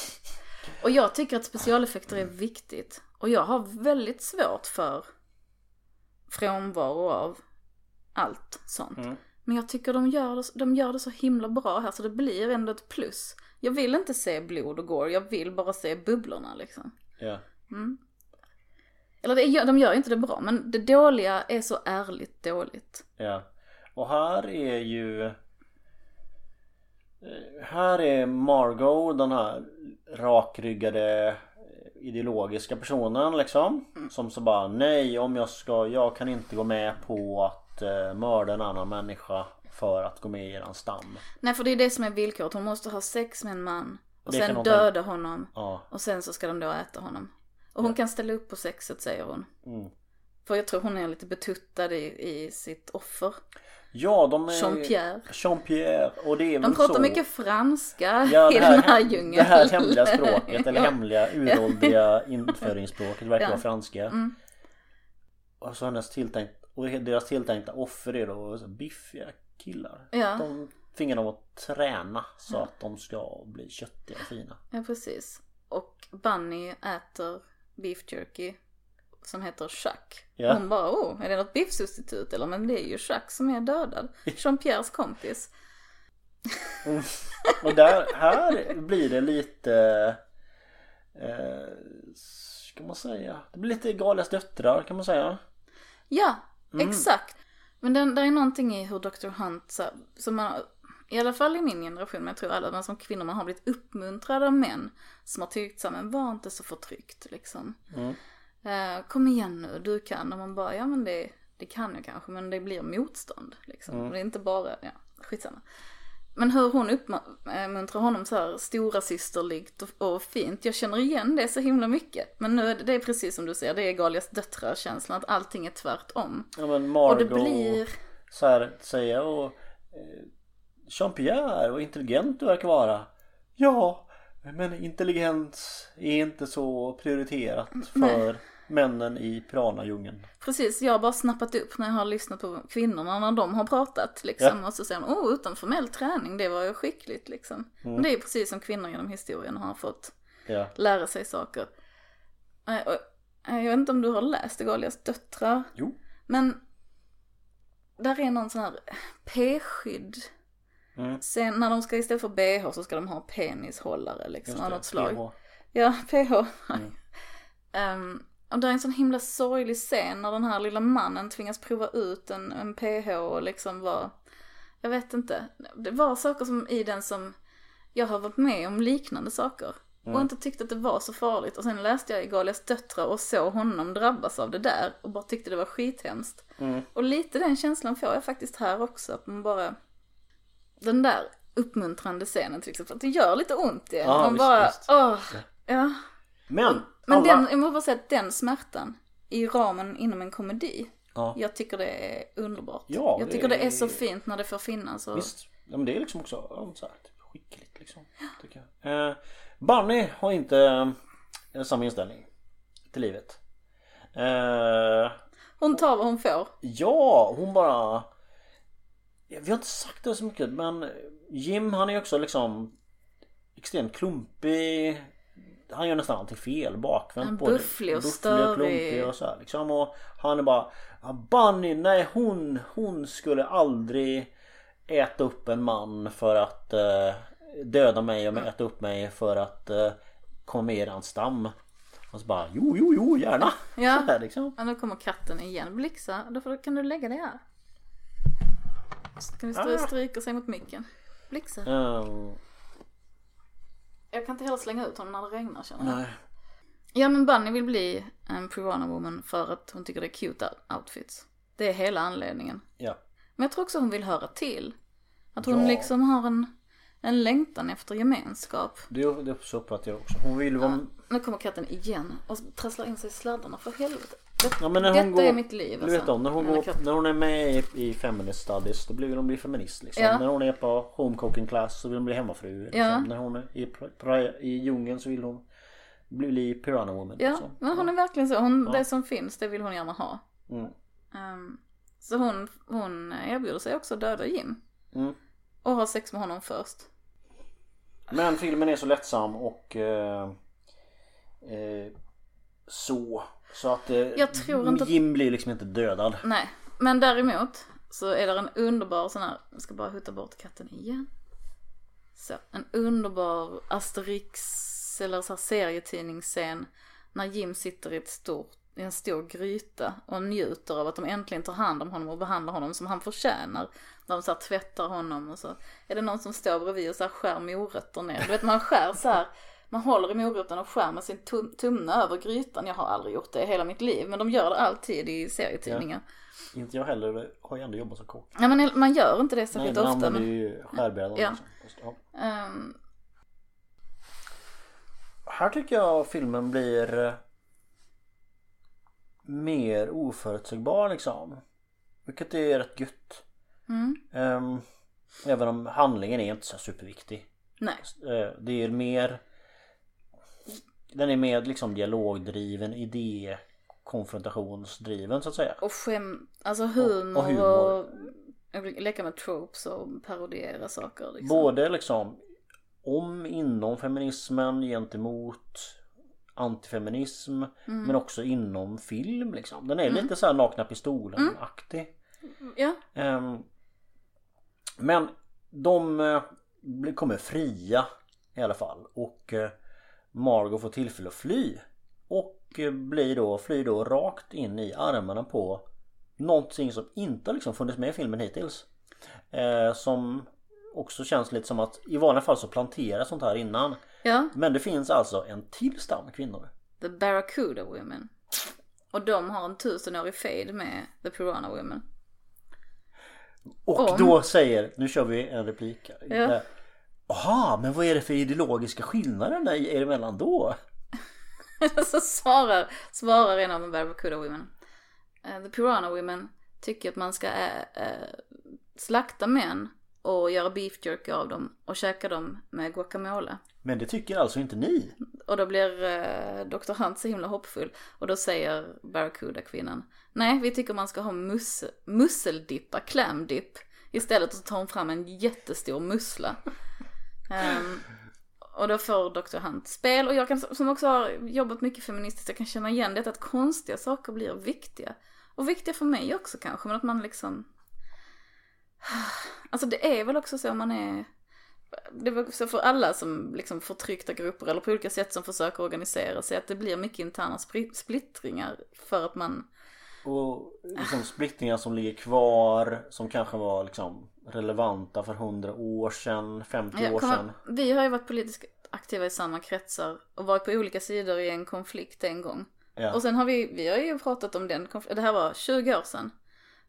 Speaker 1: Och jag tycker att specialeffekter är viktigt. Och jag har väldigt svårt för frånvaro av allt sånt.
Speaker 2: Mm.
Speaker 1: Men jag tycker de gör, det, de gör det så himla bra här så det blir ändå ett plus. Jag vill inte se blod och gore, jag vill bara se bubblorna liksom.
Speaker 2: Ja.
Speaker 1: Eller det, de gör inte det bra, men det dåliga är så ärligt dåligt.
Speaker 2: Ja. Och här är ju eh, Här är Margot den här rakryggade eh, ideologiska personen liksom. Som så bara nej om jag ska, jag kan inte gå med på att eh, mörda en annan människa för att gå med i eran stam.
Speaker 1: Nej för det är det som är villkoret, hon måste ha sex med en man. Och
Speaker 2: Det kan
Speaker 1: sen
Speaker 2: hon
Speaker 1: döda honom.
Speaker 2: Ja.
Speaker 1: Och sen så ska de då äta honom. Och hon kan ställa upp på sexet säger hon.
Speaker 2: Mm.
Speaker 1: För jag tror hon är lite betuttad i, i sitt offer.
Speaker 2: Ja de är
Speaker 1: Jean-Pierre.
Speaker 2: Jean-Pierre och det är
Speaker 1: De
Speaker 2: väl
Speaker 1: pratar
Speaker 2: så
Speaker 1: mycket franska
Speaker 2: Ja,
Speaker 1: i
Speaker 2: det
Speaker 1: den
Speaker 2: här,
Speaker 1: djungeln.
Speaker 2: det här hemliga språket eller
Speaker 1: Ja.
Speaker 2: hemliga uråldriga införingsspråket verkar
Speaker 1: Ja. Mm.
Speaker 2: vara franska. Och så hennes tilltänkt, och deras tilltänkta offer är då biffiga killar.
Speaker 1: Ja.
Speaker 2: De tvingar dem att träna så att de ska bli köttiga och fina.
Speaker 1: Ja precis. Och Bunny äter beef jerky som heter Chuck.
Speaker 2: Ja.
Speaker 1: Hon bara, oh, är det något biffsubstitut eller? Men det är ju Chuck som är dödad. Jean-Pierres kompis.
Speaker 2: Och där, här blir det lite eh, Ska man säga Det blir lite Galias döttrar kan man säga
Speaker 1: Ja,
Speaker 2: Mm.
Speaker 1: exakt. Men det, det är någonting i hur Dr. Hunt, så, som man, i alla fall i min generation, men jag tror alla, men som kvinnor, man har blivit uppmuntrade av män som har tyckt så men var inte så förtryckt liksom.
Speaker 2: Mm.
Speaker 1: Eh, kom igen nu, du kan. Och man bara, ja men det, det kan jag kanske, men det blir motstånd liksom.
Speaker 2: Mm.
Speaker 1: Och Det är inte bara, ja, skitsamma. Men hur hon uppmuntrar honom så här stora systerligt och, och fint. Jag känner igen det så himla mycket. Men nu är det, det är precis som du säger, det är Galias döttrar känslan att allting är tvärtom.
Speaker 2: Ja men
Speaker 1: Och
Speaker 2: Margot
Speaker 1: det blir,
Speaker 2: så här säga och eh, Jean-Pierre och intelligent du verkar vara. Ja, men intelligens är inte så prioriterat för männen i piranadjungeln.
Speaker 1: precis, jag har bara snappat upp när jag har lyssnat på kvinnorna när de har pratat liksom. Och så säger de, oh utan formell träning, det var ju skickligt liksom. Men det är ju precis som kvinnor genom historien har fått
Speaker 2: Ja.
Speaker 1: lära sig saker. Jag vet inte om du har läst Galias döttrar.
Speaker 2: Jo.
Speaker 1: Men där är någon sån här p-skydd.
Speaker 2: Mm.
Speaker 1: Sen när de ska istället för bh så ska de ha penishållare liksom
Speaker 2: Just
Speaker 1: av något slag.
Speaker 2: PH.
Speaker 1: Ja, PH. Ehm, och det är en sån himla sorglig scen när den här lilla mannen tvingas prova ut en, en PH och liksom var, jag vet inte, det var saker som i den som jag har varit med om liknande saker. Och inte tyckte att det var så farligt. Och sen läste jag i Galias döttrar och såg honom drabbas av det där och bara tyckte det var skithemskt.
Speaker 2: Mm.
Speaker 1: Och lite den känslan får jag faktiskt här också. Att man bara, den där uppmuntrande scenen till exempel, att det gör lite ont i en.
Speaker 2: Ja,
Speaker 1: man
Speaker 2: visst,
Speaker 1: bara,
Speaker 2: visst.
Speaker 1: åh, ja.
Speaker 2: Men,
Speaker 1: Men
Speaker 2: alla...
Speaker 1: den, jag måste bara säga att den smärtan i ramen inom en komedi,
Speaker 2: Ja.
Speaker 1: jag tycker det är underbart.
Speaker 2: Ja,
Speaker 1: jag
Speaker 2: det
Speaker 1: tycker det är
Speaker 2: är-
Speaker 1: så fint när det får finnas. Och...
Speaker 2: Visst, ja, men det är liksom också ja, så här, typ, skickligt liksom. Tycker jag. Eh, Barney har inte eh, samma inställning till livet. Eh,
Speaker 1: Hon tar vad hon får.
Speaker 2: ja, hon bara... Vi har inte sagt det så mycket men Jim han är också liksom extremt klumpig. Han gör nästan alltid fel bakvänt.
Speaker 1: Han bufflig och störig.
Speaker 2: klumpig och så här, liksom. Och han är bara "Ja, Bunny, nej hon, hon skulle aldrig äta upp en man för att eh, döda mig och äta upp mig för att eh, komma med i hans stam. Och så bara jo, jo, jo, gärna.
Speaker 1: Ja.
Speaker 2: Så här, liksom.
Speaker 1: Ja, nu kommer katten igen. Blixa, då får, kan du lägga det här. Kan vi stry,
Speaker 2: Ah.
Speaker 1: stryka sig mot micken? Blixa.
Speaker 2: Ehm,
Speaker 1: Jag kan inte heller slänga ut honom när det regnar känner jag.
Speaker 2: nej.
Speaker 1: Ja men Bunny vill bli en Piranha Woman för att hon tycker det är cute outfits. Det är hela anledningen.
Speaker 2: Ja.
Speaker 1: Men jag tror också hon vill höra till. Att hon
Speaker 2: Ja.
Speaker 1: liksom har en, en längtan efter gemenskap.
Speaker 2: Det, det uppfattar jag också. Hon vill vara...
Speaker 1: Nu kommer katten igen och trasslar in sig i sladdarna för helvete.
Speaker 2: Ja, men när
Speaker 1: detta
Speaker 2: hon går,
Speaker 1: är mitt liv.
Speaker 2: Du vet om, när hon, går, när hon är med i, i feminist studies då blir hon bli feminist liksom.
Speaker 1: Ja.
Speaker 2: När hon är på home cooking class så vill hon bli hemmafru. Liksom.
Speaker 1: Ja.
Speaker 2: När hon är i, i djungeln så vill hon bli, piranha woman.
Speaker 1: Ja,
Speaker 2: liksom.
Speaker 1: men hon är verkligen så. Hon. Det som finns, det vill hon gärna ha.
Speaker 2: Mm.
Speaker 1: Ehm, så hon, hon erbjuder sig också att döda Jim.
Speaker 2: Mm.
Speaker 1: Och ha sex med honom först.
Speaker 2: Men filmen är så lättsam och eh, eh, så. Så att eh,
Speaker 1: Jag tror inte att-
Speaker 2: Jim blir liksom inte dödad.
Speaker 1: Nej, men däremot så är det en underbar sån här, jag ska bara hutta bort katten igen. Så, en underbar Asterix eller så här serietidningsscen när Jim sitter i ett stort, i en stor gryta och njuter av att de äntligen tar hand om honom och behandlar honom som han förtjänar. De så här tvättar honom och så är det någon som står bredvid och så här skär morötter ner. Du vet man skär så här, man håller i moroten och skär med sin tum- tumne över grytan. Jag har aldrig gjort det i hela mitt liv men de gör det alltid i serietidningar.
Speaker 2: Inte jag heller. Har ju ändå jobbat som kock.
Speaker 1: Ja men man gör inte det
Speaker 2: Nej,
Speaker 1: särskilt
Speaker 2: man
Speaker 1: ofta.
Speaker 2: använder
Speaker 1: Men,
Speaker 2: ju skärbrädan.
Speaker 1: Ja.
Speaker 2: Liksom. Ja.
Speaker 1: Ehm,
Speaker 2: Här tycker jag filmen blir eh, mer oförutsägbar liksom. Vilket är rätt gött.
Speaker 1: mm,
Speaker 2: Ehm, även om handlingen är inte så superviktig.
Speaker 1: nej.
Speaker 2: Eh, det är mer Den är mer liksom dialogdriven, idékonfrontationsdriven så att säga.
Speaker 1: Och skäm, alltså humor
Speaker 2: Och-
Speaker 1: och,
Speaker 2: humor.
Speaker 1: och leka med tropes och parodiera saker liksom.
Speaker 2: Både liksom om inom feminismen gentemot antifeminism men också inom film liksom. Den är lite så här nakna pistolen-aktig.
Speaker 1: Ja,
Speaker 2: Ehm, men de blir- kommer fria i alla fall och eh, Margot får tillfälle att fly. Och eh, blir då, flyr då rakt in i armarna på någonting som inte liksom funnits med i filmen hittills. Eh, som också känns lite som att i vanliga fall så planteras sånt här innan.
Speaker 1: ja.
Speaker 2: Men det finns alltså en till stam kvinnor.
Speaker 1: The Barracuda Women. Och de har en tusenårig fade med The Piranha Women.
Speaker 2: Och
Speaker 1: Om-
Speaker 2: då säger, nu kör vi en replik.
Speaker 1: Ja.
Speaker 2: Jaha, men vad är det för ideologiska skillnader er emellan då?
Speaker 1: så svarar, svarar en av de Barracuda Women. Eh, the Piranha Women tycker att man ska eh, eh, slakta män och göra beef jerky av dem och käka dem med guacamole.
Speaker 2: Men det tycker alltså inte ni?
Speaker 1: Och då blir eh, Dr. Hunt så himla hoppfull. Och då säger Barracuda-kvinnan. Nej, vi tycker man ska ha mus musseldippa, clam dip. Istället så tar hon fram en jättestor mussla. Um, och då får Dr. Hunt spel. Och jag kan, som också har jobbat mycket feministiskt, jag kan känna igen detta att konstiga saker blir viktiga. Och viktiga för mig också kanske, men att man liksom... Alltså det är väl också så man är det var så för alla som liksom förtryckta grupper eller på olika sätt som försöker organisera sig att det blir mycket interna splittringar för att man,
Speaker 2: Och liksom splittringar som ligger kvar som kanske var liksom relevanta för 100 år sedan, 50
Speaker 1: jag
Speaker 2: år
Speaker 1: kommer,
Speaker 2: sedan.
Speaker 1: vi har ju varit politiskt aktiva i samma kretsar och varit på olika sidor i en konflikt en gång.
Speaker 2: Ja.
Speaker 1: Och sen har vi, vi har ju pratat om den konflikten, det här var 20 år sedan.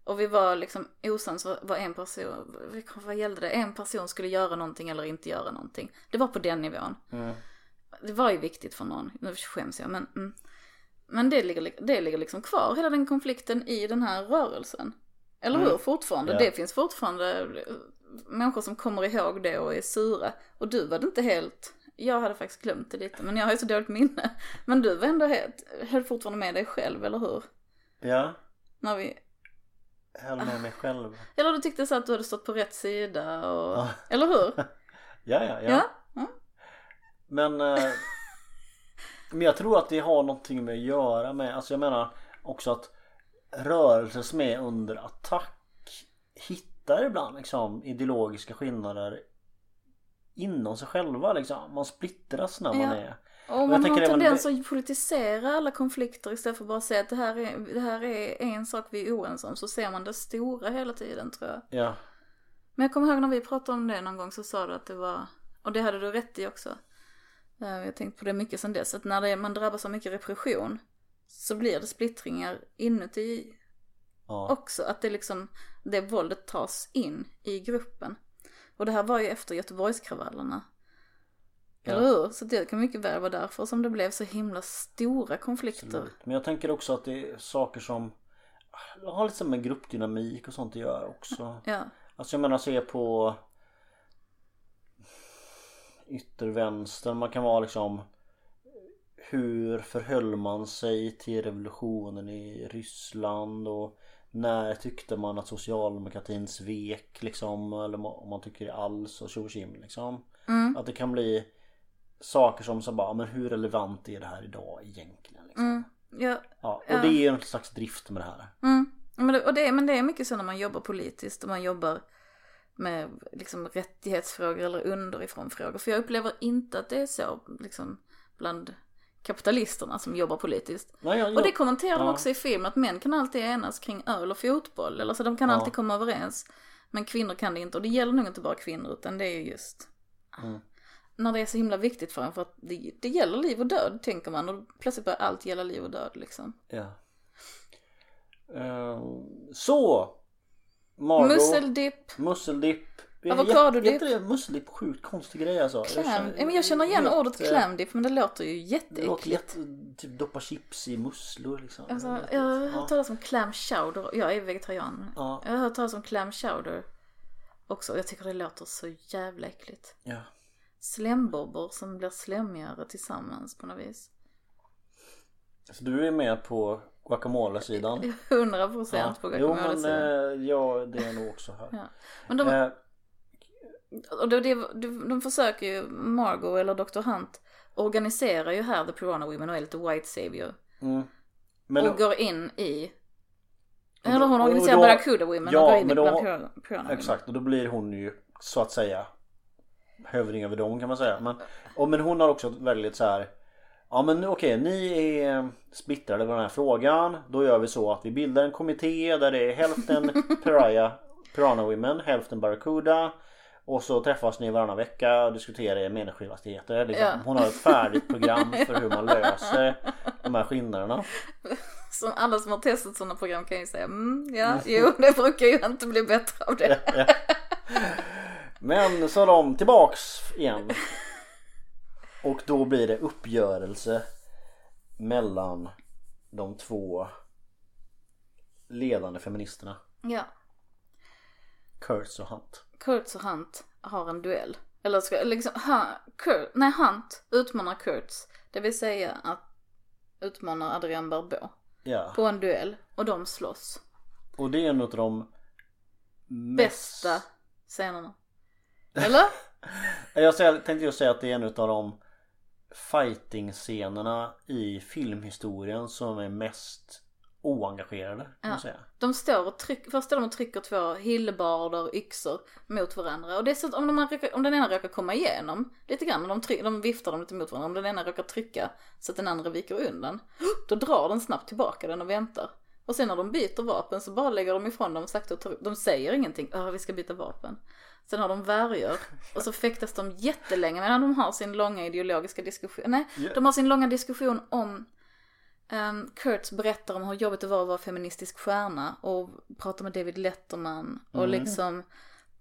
Speaker 1: Och vi var liksom osams vad vad en person, vad gällde det? En person skulle göra någonting eller inte göra någonting. Det var på den nivån.
Speaker 2: Mm.
Speaker 1: Det var ju viktigt för någon, nu skäms jag men mm. Men det ligger, det ligger liksom kvar, hela den konflikten i den här rörelsen. Eller hur?
Speaker 2: Mm.
Speaker 1: Fortfarande.
Speaker 2: Ja.
Speaker 1: Det finns fortfarande eh, människor som kommer ihåg det och är sura. Och du var det inte helt, jag hade faktiskt glömt det lite men jag har ju så dåligt minne. Men du var ändå helt, höll fortfarande med dig själv, eller hur?
Speaker 2: Ja,
Speaker 1: När vi,
Speaker 2: höll med mig själv.
Speaker 1: eller du tyckte så att du hade stått på rätt sida och,
Speaker 2: Ja.
Speaker 1: eller hur?
Speaker 2: Ja, ja, ja.
Speaker 1: Ja? ja.
Speaker 2: Men, eh, men jag tror att det har någonting med att göra med, alltså jag menar också att rörelser som är under attack hittar ibland liksom ideologiska skillnader inom sig själva liksom. Man splittras när man
Speaker 1: Ja.
Speaker 2: är
Speaker 1: Och man har
Speaker 2: även-
Speaker 1: tendens att politisera alla konflikter istället för att bara säga att det här, är, det här är en sak vi är oense om. Så ser man det stora hela tiden tror jag.
Speaker 2: Ja,
Speaker 1: Men jag kommer ihåg när vi pratade om det någon gång så sa du att det var, och det hade du rätt i också. Eh, Jag har tänkt på det mycket sedan dess, att när det, man drabbas av mycket repression så blir det splittringar inuti
Speaker 2: Ja.
Speaker 1: också. Att det liksom, det våldet tas in i gruppen. Och det här var ju efter Göteborgskravallerna.
Speaker 2: Ja.
Speaker 1: Eller hur? Så det kan mycket väl vara därför som det blev så himla stora konflikter.
Speaker 2: Absolut. Men jag tänker också att det är saker som har lite med gruppdynamik och sånt att göra också.
Speaker 1: Ja,
Speaker 2: Alltså jag menar se på yttervänster. Man kan vara liksom hur förhöll man sig till revolutionen i Ryssland och när tyckte man att socialdemokratin svek liksom eller om man tycker det alls och tjo liksom.
Speaker 1: Mm.
Speaker 2: Att det kan bli saker som så bara men hur relevant är det här idag egentligen? Liksom?
Speaker 1: mm, ja,
Speaker 2: Ja, och det är ju något slags drift med det här.
Speaker 1: mm. Men, det, och det, men det är mycket så när man jobbar politiskt och man jobbar med liksom rättighetsfrågor eller underifrån frågor. För jag upplever inte att det är så liksom bland kapitalisterna som jobbar politiskt.
Speaker 2: Nej, jag,
Speaker 1: Och det kommenterar de
Speaker 2: Ja.
Speaker 1: också i filmen, att män kan alltid enas kring öl och fotboll. Eller så de kan
Speaker 2: Ja.
Speaker 1: alltid komma överens. Men kvinnor kan det inte. Och det gäller nog inte bara kvinnor, utan det är ju just
Speaker 2: Mm.
Speaker 1: när det är så himla viktigt för en. För att det, det gäller liv och död, tänker man. Och plötsligt börjar allt gälla liv och död liksom.
Speaker 2: Ja. Eh, så! Margot.
Speaker 1: Musseldipp,
Speaker 2: Musseldipp.
Speaker 1: Avokadodipp.
Speaker 2: Är inte det musseldipp sjukt konstig grej alltså?
Speaker 1: kläm.
Speaker 2: känner-
Speaker 1: Ja, men jag känner igen
Speaker 2: helt,
Speaker 1: ordet klämdipp, men det låter ju
Speaker 2: Det låter
Speaker 1: jätteäckligt.
Speaker 2: jätte, typ doppa chips i musslor liksom.
Speaker 1: Alltså, jag har
Speaker 2: ja.
Speaker 1: hört talas om clam chowder. Jag är vegetarian.
Speaker 2: Ja.
Speaker 1: Jag har hört talas om clam chowder också. Och jag tycker det låter så jävla äckligt.
Speaker 2: Ja.
Speaker 1: Slembobbar som blir slemmigare tillsammans på något vis.
Speaker 2: Så du är med på guacamole-sidan?
Speaker 1: 100 procent på
Speaker 2: Jo
Speaker 1: guacamole.
Speaker 2: men eh, ja det är nog också här.
Speaker 1: Ja. Men de,
Speaker 2: Eh,
Speaker 1: och det, det, de, försöker ju, Margot eller Dr. Hunt, organiserar ju här The Piranha Women och är lite White Savior.
Speaker 2: mm. Men
Speaker 1: och går in i, eller
Speaker 2: då-
Speaker 1: hon organiserar
Speaker 2: då-
Speaker 1: Barracuda Women
Speaker 2: ja,
Speaker 1: och går in
Speaker 2: men då-
Speaker 1: bland Piranha, Women.
Speaker 2: Exakt och då blir hon ju så att säga hövding över dem kan man säga. Men, och, men hon har också väldigt så här. Ja men okej ni är splittrade på den här frågan. Då gör vi så att vi bildar en kommitté där det är hälften Piraya, Piranha Women, hälften Barracuda. Och så träffas ni varannan vecka och diskuterar era meningsskiljaktigheter. Liksom.
Speaker 1: Ja.
Speaker 2: Hon har ett färdigt program för hur man löser de här skillnaderna.
Speaker 1: Som alla som har testat sådana program kan ju säga, mm, ja, jo, det brukar ju inte bli bättre av det.
Speaker 2: Men så de tillbaks igen. Och då blir det uppgörelse mellan de två ledande feministerna.
Speaker 1: Ja.
Speaker 2: Kurtz och Hunt.
Speaker 1: Kurtz och Hunt har en duell. Eller ska, liksom, ha, Kurt, nej Hunt utmanar Kurtz. Det vill säga att utmanar Adrian Barbeau
Speaker 2: Ja.
Speaker 1: på en duell. Och de slåss.
Speaker 2: Och det är en av de mest...
Speaker 1: Bästa scenerna. Eller?
Speaker 2: Jag tänkte just säga att det är en av de fighting-scenerna i filmhistorien som är mest oengagerade kan man säga.
Speaker 1: De står och trycker, först står de och trycker två hillebarder, yxor mot varandra. Och det är så att om, de råkar, om den ena råkar komma igenom lite grann, de, tryck, de viftar dem lite mot varandra. Om den ena råkar trycka så att den andra viker undan, då drar den snabbt tillbaka den och väntar. Och sen när de byter vapen så bara lägger de ifrån dem sakta och tar, de säger ingenting, ja vi ska byta vapen. Sen har de värjor och så fäktas de jättelänge medan de har sin långa ideologiska diskussion. Nej,
Speaker 2: Ja.
Speaker 1: de har sin långa diskussion om Um, Kurtz berättar om hur jobbigt det var att vara feministisk stjärna och pratar med David Letterman och
Speaker 2: Mm.
Speaker 1: liksom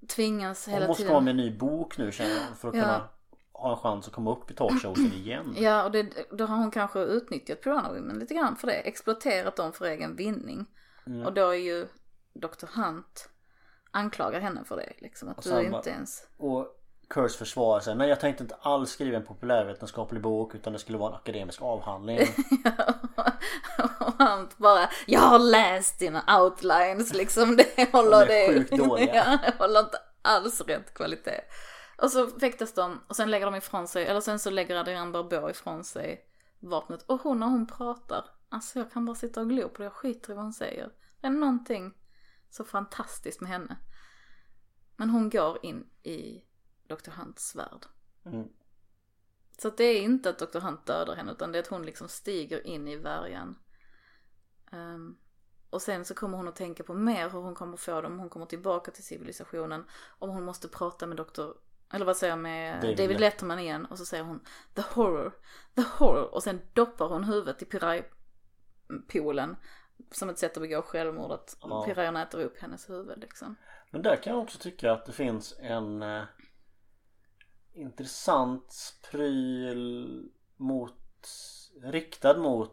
Speaker 1: tvingas
Speaker 2: Hon
Speaker 1: hela
Speaker 2: måste
Speaker 1: tiden.
Speaker 2: vara med en ny bok nu känner jag för att
Speaker 1: Ja.
Speaker 2: kunna ha en chans att komma upp i talkshowsen igen.
Speaker 1: Ja, och det, då har hon kanske utnyttjat Piranha Women lite grann för det. Exploaterat dem för egen vinning.
Speaker 2: Mm.
Speaker 1: Och då är ju Dr. Hunt anklagar henne för det. Liksom, att
Speaker 2: Och
Speaker 1: du inte ens...
Speaker 2: Och Kurtz försvarar sig. Nej jag tänkte inte alls skriva en populärvetenskaplig bok utan det skulle vara en akademisk avhandling.
Speaker 1: och Hunt bara, jag har läst dina outlines liksom. Det håller
Speaker 2: De är
Speaker 1: det.
Speaker 2: sjukt dåliga.
Speaker 1: ja, det håller inte alls rätt kvalitet. Och så fäktas de och sen lägger de ifrån sig, eller sen så lägger Adrian Barbeau ifrån sig vapnet. Och hon när hon pratar, alltså jag kan bara sitta och glo på det, jag skiter i vad hon säger. Det är någonting så fantastiskt med henne. Men hon går in i Dr. Hunts värld.
Speaker 2: Mm.
Speaker 1: Så det är inte att Dr. Hunt dödar henne utan det är att hon liksom stiger in i värjan. Ehm, och sen så kommer hon att tänka på mer hur hon kommer få dem, hon kommer tillbaka till civilisationen. Om hon måste prata med Dr. Eller vad säger jag med
Speaker 2: David
Speaker 1: David, Letterman igen och så säger hon the horror, the horror och sen doppar hon huvudet i piraj, poolen. Som ett sätt att begå självmord, att
Speaker 2: Ja.
Speaker 1: pirayorna äter upp hennes huvud liksom.
Speaker 2: Men där kan jag också tycka att det finns en eh, intressant pryl mot riktad mot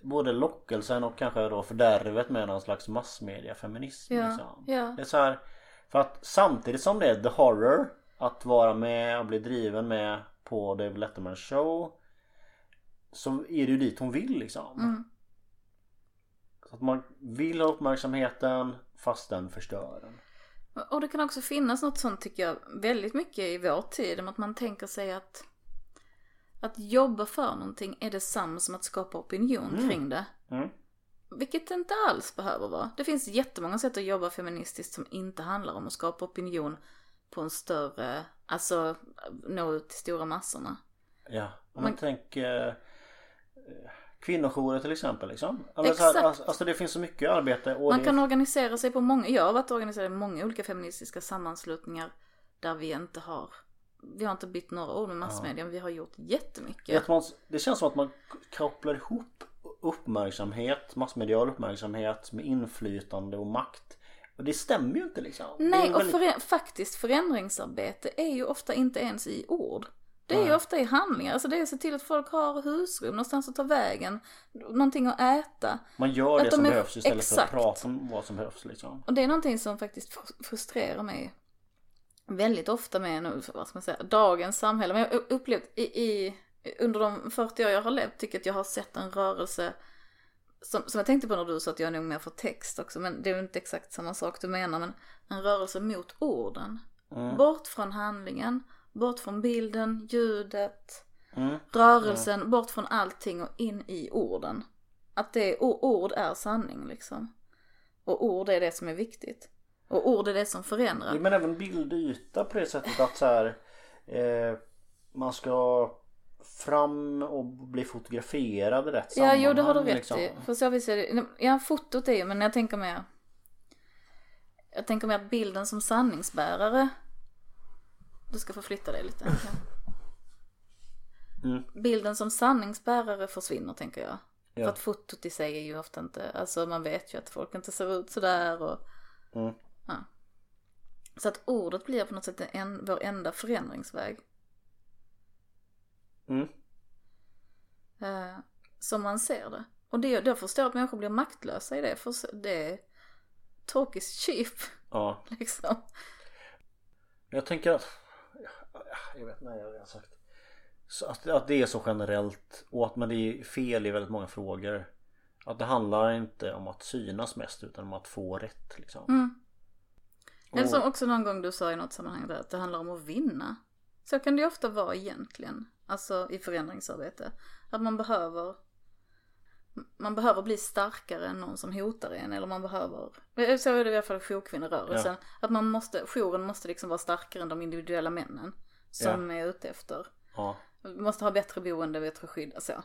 Speaker 2: både lockelsen och kanske då fördärvet med någon slags massmediafeminism.
Speaker 1: Ja,
Speaker 2: Liksom.
Speaker 1: ja.
Speaker 2: Det är så här, för att samtidigt som det är the horror att vara med och bli driven med på David Letterman show så är det ju dit hon vill liksom.
Speaker 1: Mm.
Speaker 2: Så att man vill ha uppmärksamheten fast den förstör den.
Speaker 1: Och det kan också finnas något sånt tycker jag väldigt mycket i vår tid. Om att man tänker sig att att jobba för någonting är detsamma som att skapa opinion kring det.
Speaker 2: Mm.
Speaker 1: Vilket det inte alls behöver vara. Det finns jättemånga sätt att jobba feministiskt som inte handlar om att skapa opinion på en större, alltså nå ut till stora massorna.
Speaker 2: Ja, om man,
Speaker 1: Man-
Speaker 2: tänker eh, kvinnojourer till exempel liksom. Eller så
Speaker 1: Exakt.
Speaker 2: alltså, alltså det finns så mycket arbete och
Speaker 1: Man
Speaker 2: det,
Speaker 1: kan organisera sig på många, jag har varit organiserad i många olika feministiska sammanslutningar där vi inte har, vi har inte bytt några ord med massmedia, men vi har gjort jättemycket.
Speaker 2: man, det känns som att man kopplar ihop uppmärksamhet, massmedial uppmärksamhet med inflytande och makt. Och det stämmer ju inte liksom.
Speaker 1: Nej,
Speaker 2: en
Speaker 1: och
Speaker 2: väldigt-
Speaker 1: förä- faktiskt förändringsarbete är ju ofta inte ens i ord. Det är ju ofta i handlingar. Alltså det är att se till att folk har husrum, någonstans att ta vägen, någonting att äta.
Speaker 2: Man gör
Speaker 1: att
Speaker 2: det
Speaker 1: de
Speaker 2: som
Speaker 1: är-
Speaker 2: behövs istället
Speaker 1: exakt.
Speaker 2: för att prata om vad som behövs liksom.
Speaker 1: Och det är någonting som faktiskt fr- frustrerar mig väldigt ofta med nu, vad ska man säga, dagens samhälle. Men jag har upplevt i, i, under de 40 år jag har levt tycker jag att jag har sett en rörelse som, som jag tänkte på när du sa att jag är nog mer för text också, men det är ju inte exakt samma sak du menar, men en rörelse mot orden.
Speaker 2: Mm.
Speaker 1: Bort från handlingen, bort från bilden, ljudet,
Speaker 2: Mm.
Speaker 1: rörelsen, bort från allting och in i orden. Att det, ord är sanning liksom. Och ord är det som är viktigt. Och ord är det som förändrar.
Speaker 2: Men även bildyta på det sättet att så här, eh, man ska fram och bli fotograferad i rätt
Speaker 1: Ja, jo det har du rätt
Speaker 2: liksom.
Speaker 1: i. För så visst är det, ja fotot är ju, men jag tänker mer, jag tänker mer att bilden som sanningsbärare, du ska få flytta dig lite.
Speaker 2: Mm.
Speaker 1: Bilden som sanningsbärare försvinner tänker jag.
Speaker 2: Ja.
Speaker 1: För att fotot i sig är ju ofta inte, alltså man vet ju att folk inte ser ut sådär och
Speaker 2: Mm.
Speaker 1: ja. Så att ordet blir på något sätt en, vår enda förändringsväg.
Speaker 2: Mm.
Speaker 1: Eh, som man ser det. Och det, jag förstår att människor blir maktlösa i det. För det är talk is cheap
Speaker 2: Ja,
Speaker 1: liksom.
Speaker 2: jag tänker att Jag vet inte, jag har redan sagt så att, att det är så generellt och att det är fel i väldigt många frågor Att det handlar inte om att synas mest utan om att få rätt liksom
Speaker 1: Mm. Eller som också någon gång du sa i något sammanhang där att det handlar om att vinna. Så kan det ju ofta vara egentligen. Alltså i förändringsarbete. Att man behöver man behöver bli starkare än någon som hotar en eller man behöver, så är det i alla fall i jourkvinnorörelsen, att man måste, jouren måste liksom vara starkare än de individuella männen som är ute efter.
Speaker 2: Ja.
Speaker 1: Måste ha bättre boende, bättre skydd och så.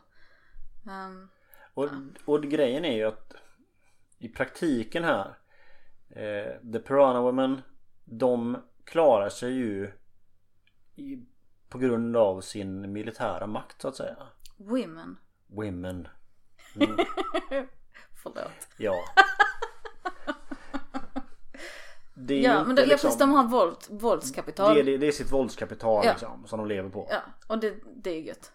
Speaker 1: Ehm,
Speaker 2: Och, och grejen är ju att i praktiken här eh, The Piranha Women De klarar sig ju i, på grund av sin militära makt så att säga.
Speaker 1: Women,
Speaker 2: Women.
Speaker 1: Förlåt.
Speaker 2: Ja Det är
Speaker 1: Ja men ja,
Speaker 2: liksom,
Speaker 1: de har våld, våldskapital.
Speaker 2: det, är- det, är sitt våldskapital
Speaker 1: Ja.
Speaker 2: liksom som de lever på
Speaker 1: Ja, och det, det är gött.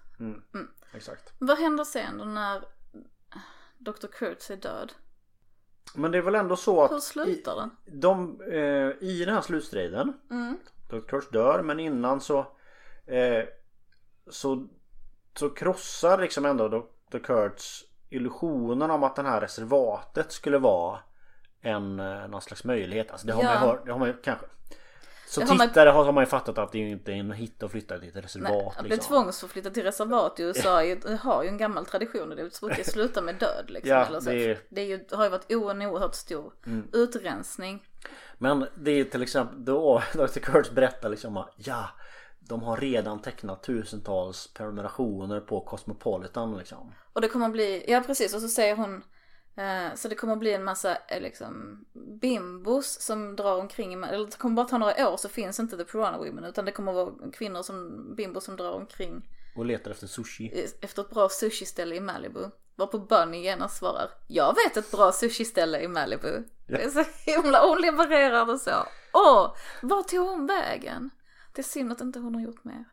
Speaker 2: Exakt
Speaker 1: Vad händer sen då när Dr. Kurtz är död?
Speaker 2: Men det är väl ändå så att
Speaker 1: Hur slutar den?
Speaker 2: de, eh, i den här slutstriden
Speaker 1: Mm.
Speaker 2: Dr. Kurtz dör men innan så eh, så, så krossar liksom ändå Dr. Kurtz illusionen om att det här reservatet skulle vara en eh, någon slags möjlighet. Alltså det har,
Speaker 1: Ja.
Speaker 2: man, ju hört, det har man ju kanske Så
Speaker 1: Det har man-
Speaker 2: tittare har, man ju fattat att det är inte är en hit att flytta till ett
Speaker 1: Nej,
Speaker 2: reservat
Speaker 1: att bli
Speaker 2: liksom.
Speaker 1: tvångsförflyttad till reservat i USA ju, har ju en gammal tradition och det brukar sluta med död liksom.
Speaker 2: Ja,
Speaker 1: eller så.
Speaker 2: det är- Mm.
Speaker 1: det är ju, har ju varit en oerhört stor utrensning.
Speaker 2: Men det är till exempel då Dr. Kurtz berättar liksom att ja de har redan tecknat tusentals prenumerationer på Cosmopolitan liksom.
Speaker 1: Och det kommer bli, ja precis och så säger hon så det kommer bli en massa eh, liksom bimbos som drar omkring, eller det kommer bara ta några år så finns inte The Piranha Women utan det kommer vara kvinnor som, bimbos som drar omkring
Speaker 2: Och letar efter sushi.
Speaker 1: efter ett bra sushi-ställe i Malibu. Varpå Bunny genast svarar, jag vet ett bra sushiställe i Malibu. Det är så himla, hon levererar det så. Åh, var tog hon vägen? Det är synd att inte hon har gjort mer.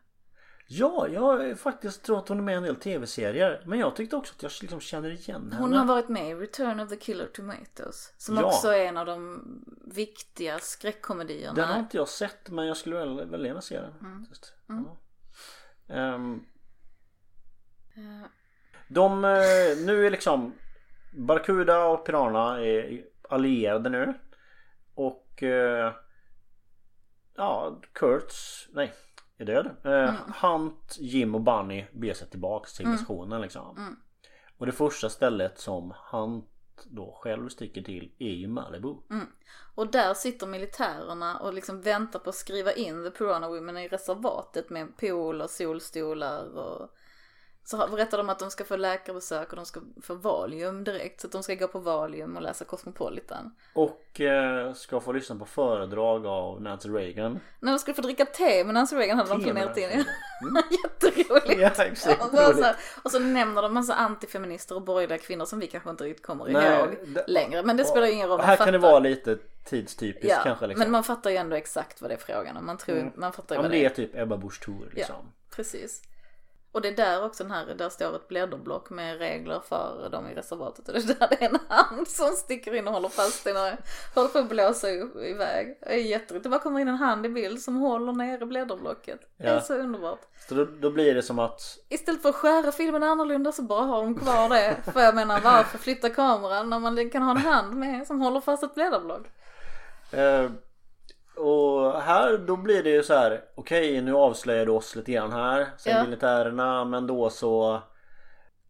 Speaker 2: Ja, jag faktiskt tror att hon är med i en del tv-serier. Men jag tyckte också att jag liksom känner igen henne.
Speaker 1: Hon har varit med i Return of the Killer Tomatoes. Som
Speaker 2: Ja.
Speaker 1: också är en av de viktiga skräckkomedierna.
Speaker 2: Den har inte jag sett men jag skulle väl, väl gärna se den.
Speaker 1: Mm.
Speaker 2: faktiskt. Ja.
Speaker 1: Eh,
Speaker 2: de, eh, nu är liksom Barracuda och Piranha är allierade nu. Och eh, ja, Kurtz, nej, är död. Eh, Hunt, Jim och Bunny beger sig tillbaks till stationen liksom. Och det första stället som Hunt då själv sticker till är ju Malibu.
Speaker 1: Och där sitter militärerna och liksom väntar på att skriva in The Piranha Women i reservatet med pool och solstolar och så berättar de att de ska få läkarbesök och de ska få Valium direkt. Så att de ska gå på Valium och läsa Cosmopolitan.
Speaker 2: Och eh, ska få lyssna på föredrag av Nancy Reagan.
Speaker 1: När de skulle få dricka te med Nancy Reagan hade de
Speaker 2: Te
Speaker 1: planerat
Speaker 2: med
Speaker 1: in.
Speaker 2: Nancy
Speaker 1: Jätteroligt.
Speaker 2: Ja, exakt.
Speaker 1: Och så, så, och så nämner de massa antifeminister och borgerliga kvinnor som vi kanske inte riktigt kommer
Speaker 2: Nej,
Speaker 1: ihåg
Speaker 2: det-
Speaker 1: längre. Men det spelar ju ingen roll.
Speaker 2: Här kan det vara lite tidstypiskt
Speaker 1: Ja,
Speaker 2: kanske liksom.
Speaker 1: men man fattar ju ändå exakt vad det är frågan om. Man tror, man fattar ju
Speaker 2: Ja,
Speaker 1: vad
Speaker 2: det är typ Ebba Busch Thor liksom.
Speaker 1: Ja, precis. Och det är där också den här, där står ett blädderblock med regler för dem i reservatet. Och det är där det är en hand som sticker in och håller fast den och håller på att blåsa iväg. Det är jätteroligt. Det bara kommer in en hand i bild som håller nere blädderblocket. Det är
Speaker 2: Ja.
Speaker 1: så underbart.
Speaker 2: Så då, då blir det som att
Speaker 1: Istället för att skära filmen annorlunda så bara har de kvar det. För jag menar varför flytta kameran när man kan ha en hand med som håller fast ett blädderblock?
Speaker 2: eh, Och här då blir det ju så här Okej nu avslöjar du oss lite grann här Sen
Speaker 1: Ja.
Speaker 2: militärerna men då så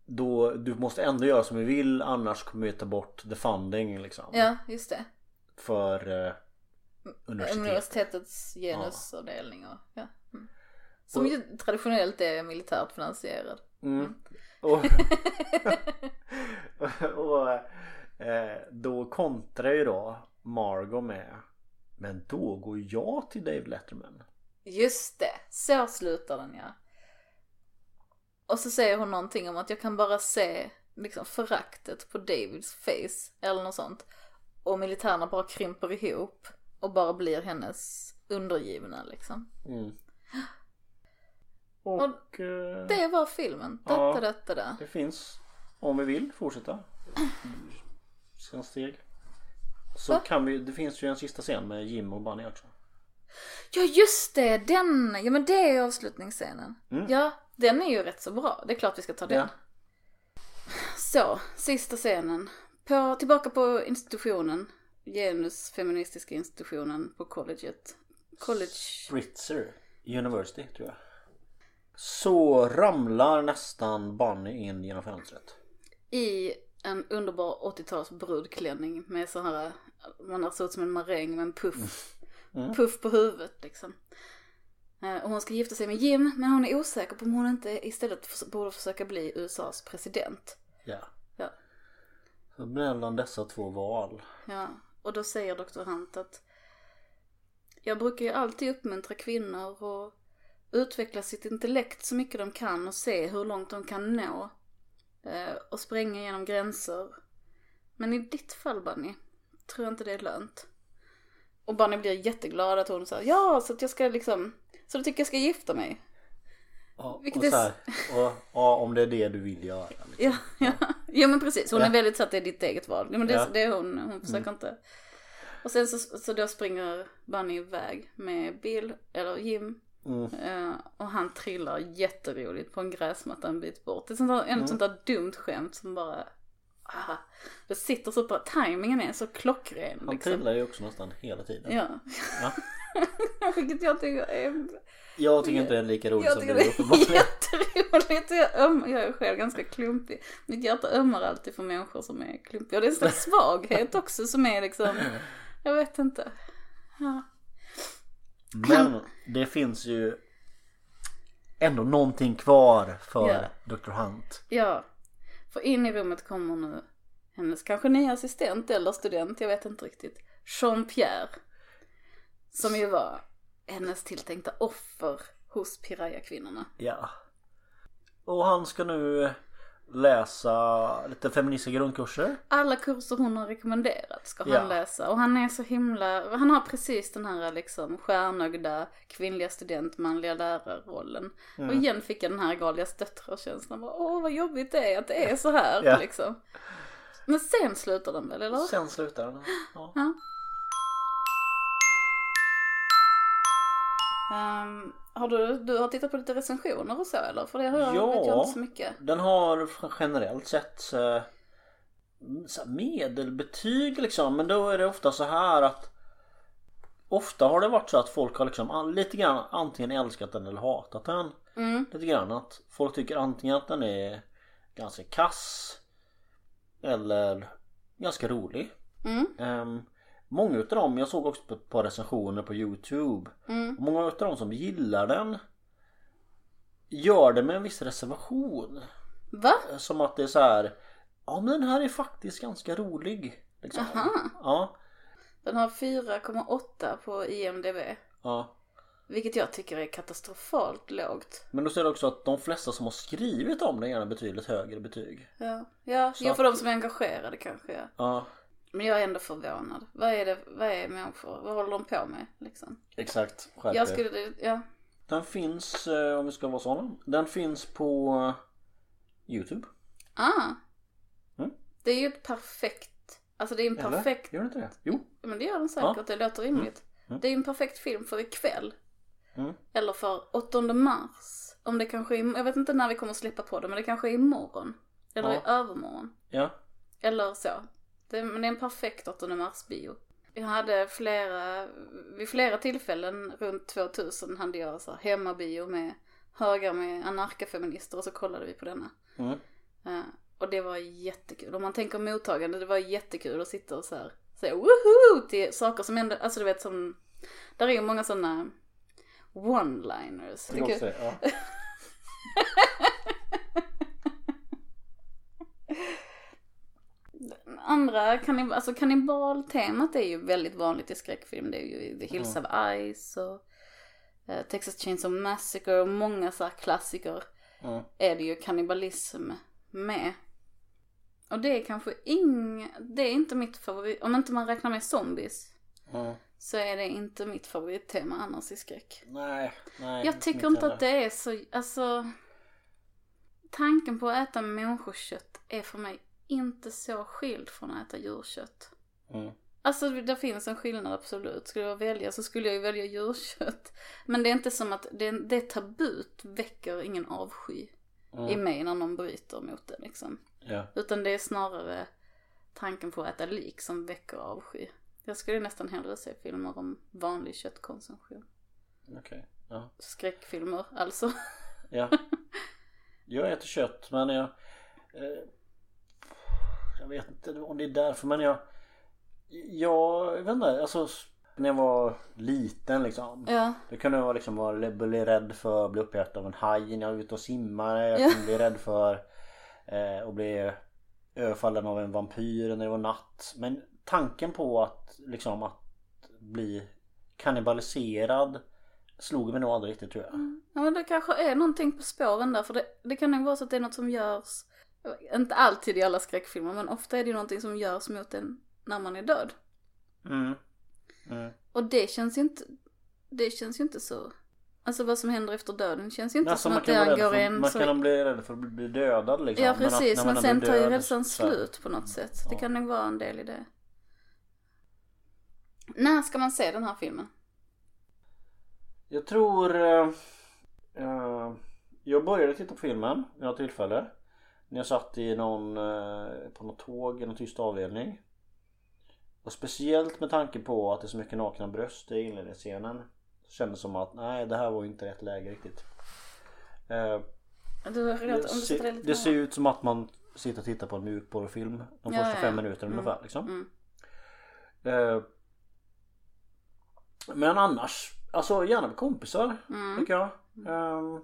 Speaker 2: då, du måste ändå göra som vi vill annars kommer vi ta bort the funding liksom
Speaker 1: Ja, just det.
Speaker 2: För eh, universitet
Speaker 1: Universitetets genusavdelning och ja. Mm. Som ju traditionellt är militärt finansierad.
Speaker 2: Mm. Och, och eh, då kontrar ju då Margot med Men då går jag till Dave Letterman.
Speaker 1: Just det, så slutar den ja. Och så säger hon någonting om att jag kan bara se liksom föraktet på Davids face eller något sånt. Och militärerna bara krymper ihop och bara blir hennes undergivna liksom.
Speaker 2: Mm. Och eh,
Speaker 1: Det var filmen.
Speaker 2: Ja.
Speaker 1: Detta, detta.
Speaker 2: det finns om vi vill fortsätta. Sen steg. Så
Speaker 1: Va?
Speaker 2: kan vi, det finns ju en sista scen med Jim och Bunny också.
Speaker 1: Ja just det, den, ja men det är avslutningsscenen.
Speaker 2: Mm.
Speaker 1: Ja, den är ju rätt så bra. Det är klart vi ska ta den.
Speaker 2: Ja.
Speaker 1: Så, sista scenen. På, tillbaka på institutionen. Genusfeministiska institutionen på colleget. College.
Speaker 2: Spritzer University tror jag. Så ramlar nästan Bunny in genom fönstret.
Speaker 1: I en underbar 80-tals brudklänning med så här, man har sett ut som en maräng med en puff. Puff på huvudet liksom. Eh, Och hon ska gifta sig med Jim men hon är osäker på om hon inte istället borde försöka bli USAs president.
Speaker 2: Ja.
Speaker 1: Ja.
Speaker 2: Så mellan dessa två val.
Speaker 1: Ja, och då säger Dr. Hunt att jag brukar ju alltid uppmuntra kvinnor att utveckla sitt intellekt så mycket de kan och se hur långt de kan nå. Eh, och spränga genom gränser. Men i ditt fall Bunny, tror jag inte det är lönt. Och Bunny blir jätteglad att hon säger ja, så att jag ska liksom, så du tycker jag ska gifta mig?
Speaker 2: Ja,
Speaker 1: Vilket
Speaker 2: och så här, och, ja, om det är det du vill göra. Liksom.
Speaker 1: Ja, ja. ja men precis. Hon
Speaker 2: Ja.
Speaker 1: är väldigt så att det är ditt eget val. Men det,
Speaker 2: Ja.
Speaker 1: det är hon. Hon försöker inte. Och sen så, så då springer Bunny iväg med Bill, eller Jim.
Speaker 2: Mm.
Speaker 1: Eh, och han trillar jätteroligt på en gräsmatta en bit bort. Det är sånt där, en sånt där dumt skämt som bara... Ah, det sitter så bra. Timingen är så klockren.
Speaker 2: Han
Speaker 1: Liksom.
Speaker 2: trillar ju också nästan hela tiden.
Speaker 1: Ja.
Speaker 2: Ja.
Speaker 1: Vilket jag tycker är...
Speaker 2: Jag tycker inte det är lika roligt
Speaker 1: Jag
Speaker 2: som
Speaker 1: tycker
Speaker 2: du
Speaker 1: det är
Speaker 2: uppenbarligen.
Speaker 1: jätteroligt. Jag, öm, jag är själv ganska klumpig. Mitt hjärta ömmar alltid för människor som är klumpiga. Och det är en slags svaghet också som är liksom, jag vet inte. Ja.
Speaker 2: Men det finns ju ändå någonting kvar för
Speaker 1: Ja.
Speaker 2: Dr. Hunt.
Speaker 1: ja, för in i rummet kommer nu hennes kanske nya assistent eller student, jag vet inte riktigt. Jean-Pierre. Som ju var hennes tilltänkta offer hos Piraya-kvinnorna.
Speaker 2: Ja. Och han ska nu läsa lite feministiska grundkurser.
Speaker 1: Alla kurser hon har rekommenderat ska
Speaker 2: Ja.
Speaker 1: han läsa. Och han är så himla, han har precis den här liksom stjärnögda kvinnliga student, manliga lärarrollen.
Speaker 2: Mm.
Speaker 1: Och igen fick jag den här Galias döttrar-känslan. Åh vad jobbigt det är att det är så här
Speaker 2: Ja.
Speaker 1: liksom. Men sen slutar den väl eller?
Speaker 2: Sen slutar den. Ja.
Speaker 1: Ja. Ehm, har du, du har tittat på lite recensioner och så eller? För det har jag,
Speaker 2: Ja.
Speaker 1: vet jag inte så mycket.
Speaker 2: Den har generellt sett eh, här medelbetyg liksom. Men då är det ofta så här att Ofta har det varit så att folk har liksom lite grann antingen älskat den eller hatat den.
Speaker 1: Mm.
Speaker 2: Lite grann att folk tycker antingen att den är ganska kass eller ganska rolig.
Speaker 1: Mm.
Speaker 2: Um, många utav dem, jag såg också på ett par recensioner på Youtube.
Speaker 1: Mm.
Speaker 2: Många utav dem som gillar den gör det med en viss reservation.
Speaker 1: Va?
Speaker 2: Som att det är så här. Ja men den här är faktiskt ganska rolig. Liksom.
Speaker 1: Aha.
Speaker 2: Ja,
Speaker 1: Den har 4,8 på IMDB.
Speaker 2: ja.
Speaker 1: Vilket jag tycker är katastrofalt lågt.
Speaker 2: Men då ser du också att de flesta som har skrivit om den gärna betydligt högre betyg.
Speaker 1: Ja, ja, ja för
Speaker 2: att-
Speaker 1: de som är engagerade kanske ja.
Speaker 2: Ja,
Speaker 1: Men jag är ändå förvånad. Vad är det, vad är människor, vad håller de på med liksom?
Speaker 2: exakt. Skärp
Speaker 1: Jag skulle, ja.
Speaker 2: Den finns, eh, om vi ska vara sådana. Den finns på Youtube.
Speaker 1: Ah.
Speaker 2: Mm.
Speaker 1: Det är ju ett perfekt, alltså det är en
Speaker 2: Eller?
Speaker 1: perfekt,
Speaker 2: Gör den inte det? Jo.
Speaker 1: men det gör den säkert, det låter rimligt.
Speaker 2: Mm.
Speaker 1: Det är ju en perfekt film för ikväll.
Speaker 2: Mm.
Speaker 1: Eller för 8 mars. Om det kanske är, jag vet inte när vi kommer släppa på det men det kanske är imorgon. Eller
Speaker 2: Ja.
Speaker 1: i övermorgon.
Speaker 2: Ja.
Speaker 1: Eller så. Det, men det är en perfekt 8 mars bio. Jag hade flera, vid flera tillfällen runt 2000 hade jag så här hemmabio med högar med anarkafeminister och så kollade vi på denna.
Speaker 2: Mm.
Speaker 1: Eh, och det var jättekul. Om man tänker mottagande, det var jättekul att sitta och så här säga woho till saker som ändå, alltså du vet som, där är ju många sådana one-liners.
Speaker 2: Jag säga. Ja.
Speaker 1: Andra, kannib alltså kannibaltemat är ju väldigt vanligt i skräckfilm. Det är ju The Hills of Ice och eh, Texas Chainsaw Massacre och många så här klassiker
Speaker 2: Mm.
Speaker 1: är det ju kannibalism med. Och det är kanske ing, det är inte mitt favorit, om inte man räknar med zombies
Speaker 2: Mm.
Speaker 1: så är det inte mitt favorittema annars i skräck.
Speaker 2: Nej, nej.
Speaker 1: Jag tycker inte att det är så, alltså tanken på att äta människokött är för mig inte så skild från att äta djurkött.
Speaker 2: Mm.
Speaker 1: Alltså det finns en skillnad absolut. Skulle jag välja så skulle jag ju välja djurkött. Men det är inte som att det, det tabut väcker ingen avsky
Speaker 2: Mm.
Speaker 1: i mig när någon bryter mot det liksom.
Speaker 2: Ja.
Speaker 1: Utan det är snarare tanken på att äta lik som väcker avsky. Jag skulle nästan hellre se filmer om vanlig köttkonsumtion.
Speaker 2: Okej. Ja.
Speaker 1: Skräckfilmer alltså.
Speaker 2: ja. Jag äter kött men jag... Eh, jag vet inte om det är därför men jag... Jag vet inte, alltså när jag var liten liksom.
Speaker 1: Ja.
Speaker 2: Då kunde jag liksom vara, bli rädd för att bli uppäten av en haj när jag var ute och simmade. Jag
Speaker 1: Ja.
Speaker 2: kunde bli rädd för eh, att bli överfallen av en vampyr när det var natt. Men tanken på att liksom att bli kannibaliserad slog mig nog aldrig riktigt tror jag.
Speaker 1: Ja men det kanske är någonting på spåren där för det, det kan nog vara så att det är något som görs, inte alltid i alla skräckfilmer men ofta är det ju någonting som görs mot en när man är död.
Speaker 2: Mm. Mm.
Speaker 1: Och det känns ju inte, det känns ju inte så, alltså vad som händer efter döden känns ju inte
Speaker 2: Alltså,
Speaker 1: som att det angår en
Speaker 2: man
Speaker 1: så...
Speaker 2: kan bli rädd för att bli dödad liksom.
Speaker 1: Ja precis, men,
Speaker 2: man
Speaker 1: sen tar ju rädslan slut på något sätt. Det
Speaker 2: Ja.
Speaker 1: kan nog vara en del i det. När ska man se den här filmen?
Speaker 2: Jag tror... eh, jag började titta på filmen vid något tillfälle. När jag satt i någon, eh, på något tåg i någon tyst avdelning. Och speciellt med tanke på att det är så mycket nakna bröst i inledningsscenen. Så kändes det som att nej det här var inte rätt läge riktigt. Eh, det, ser, det ser ut som att man sitter och tittar på en mjukporrfilm de första
Speaker 1: ja,
Speaker 2: fem
Speaker 1: ja.
Speaker 2: minuterna
Speaker 1: Mm.
Speaker 2: ungefär liksom.
Speaker 1: Mm.
Speaker 2: Eh, men annars, alltså gärna med kompisar
Speaker 1: Mm.
Speaker 2: tycker jag. Ehm,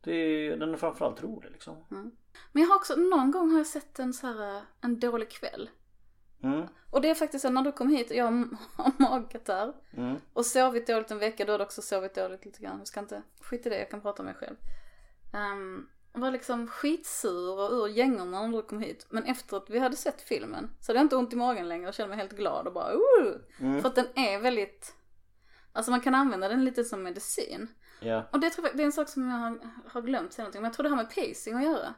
Speaker 2: det den är framförallt rolig liksom.
Speaker 1: Men jag har också, någon gång har jag sett en så här, eh, en dålig kväll.
Speaker 2: Mm,
Speaker 1: Och det är faktiskt så när du kom hit och jag har magkatarr
Speaker 2: mm,
Speaker 1: och sovit dåligt en vecka, du har också sovit dåligt lite grann. Jag ska inte, skit i det, jag kan prata om mig själv. Ehm, var liksom skitsur och ur gängorna när du kom hit. Men efter att vi hade sett filmen så hade jag inte ont i magen längre och kände mig helt glad och bara uh!
Speaker 2: Mm.
Speaker 1: För att den är väldigt, alltså man kan använda den lite som medicin.
Speaker 2: Ja.
Speaker 1: Och det, tror jag, det är en sak som jag har, har glömt säga någonting, men jag tror det har med pacing att göra.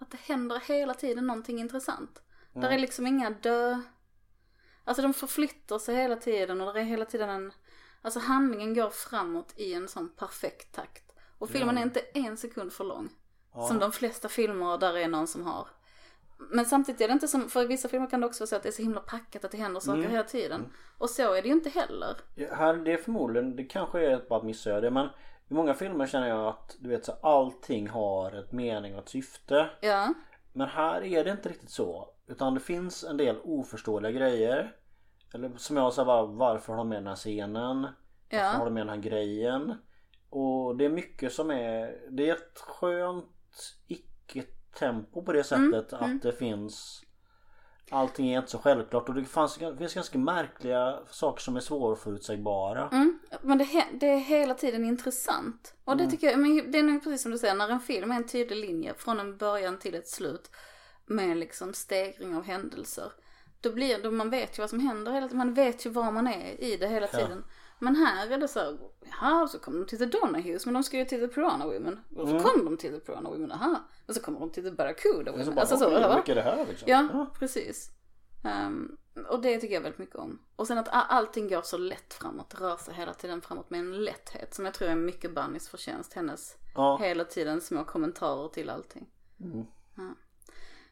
Speaker 1: Att det händer hela tiden någonting intressant. Där är liksom inga dö... Alltså de förflyttar sig hela tiden och det är hela tiden en... Alltså handlingen går framåt i en sån perfekt takt. Och filmen är inte en sekund för lång. Som de flesta filmer där är någon som har. Men samtidigt är det inte som, för i vissa filmer kan det också vara så att det är så himla packat att det händer saker hela tiden. Och så är det ju inte heller.
Speaker 2: Ja, Här, det är förmodligen, det kanske är bara ett missöde men i många filmer känner jag att du vet så allting har ett mening och ett syfte.
Speaker 1: Ja,
Speaker 2: Men här är det inte riktigt så. Utan det finns en del oförståeliga grejer. Eller som jag sa bara, varför har de med den här scenen? Varför har de med den här grejen? Och det är mycket som är, det är ett skönt icke-tempo på det sättet att det finns Allting är inte så självklart och det, fanns, det finns ganska märkliga saker som är svårförutsägbara.
Speaker 1: mm. Men det, det är hela tiden intressant. Och det tycker jag, men det är nog precis som du säger, när en film är en tydlig linje från en början till ett slut. Med liksom stegring av händelser. Då blir det, man vet ju vad som händer hela tiden, man vet ju var man är i det hela tiden. Men här är det så här, jaha, så kom de till The Donahues, men de ska ju till The Piranha Women. Och så kom de till The Piranha Women, aha. Och så kommer de till The Barracuda
Speaker 2: Så
Speaker 1: Women.
Speaker 2: bara,
Speaker 1: Alltså så,
Speaker 2: hur
Speaker 1: va?
Speaker 2: mycket är det här liksom?
Speaker 1: Ja, precis. Ehm, och det tycker jag väldigt mycket om. Och sen att allting går så lätt framåt, rör sig hela tiden framåt med en lätthet som jag tror är mycket Bannys förtjänst. Hennes
Speaker 2: Ja.
Speaker 1: hela tiden små kommentarer till allting.
Speaker 2: Mm.
Speaker 1: Ja.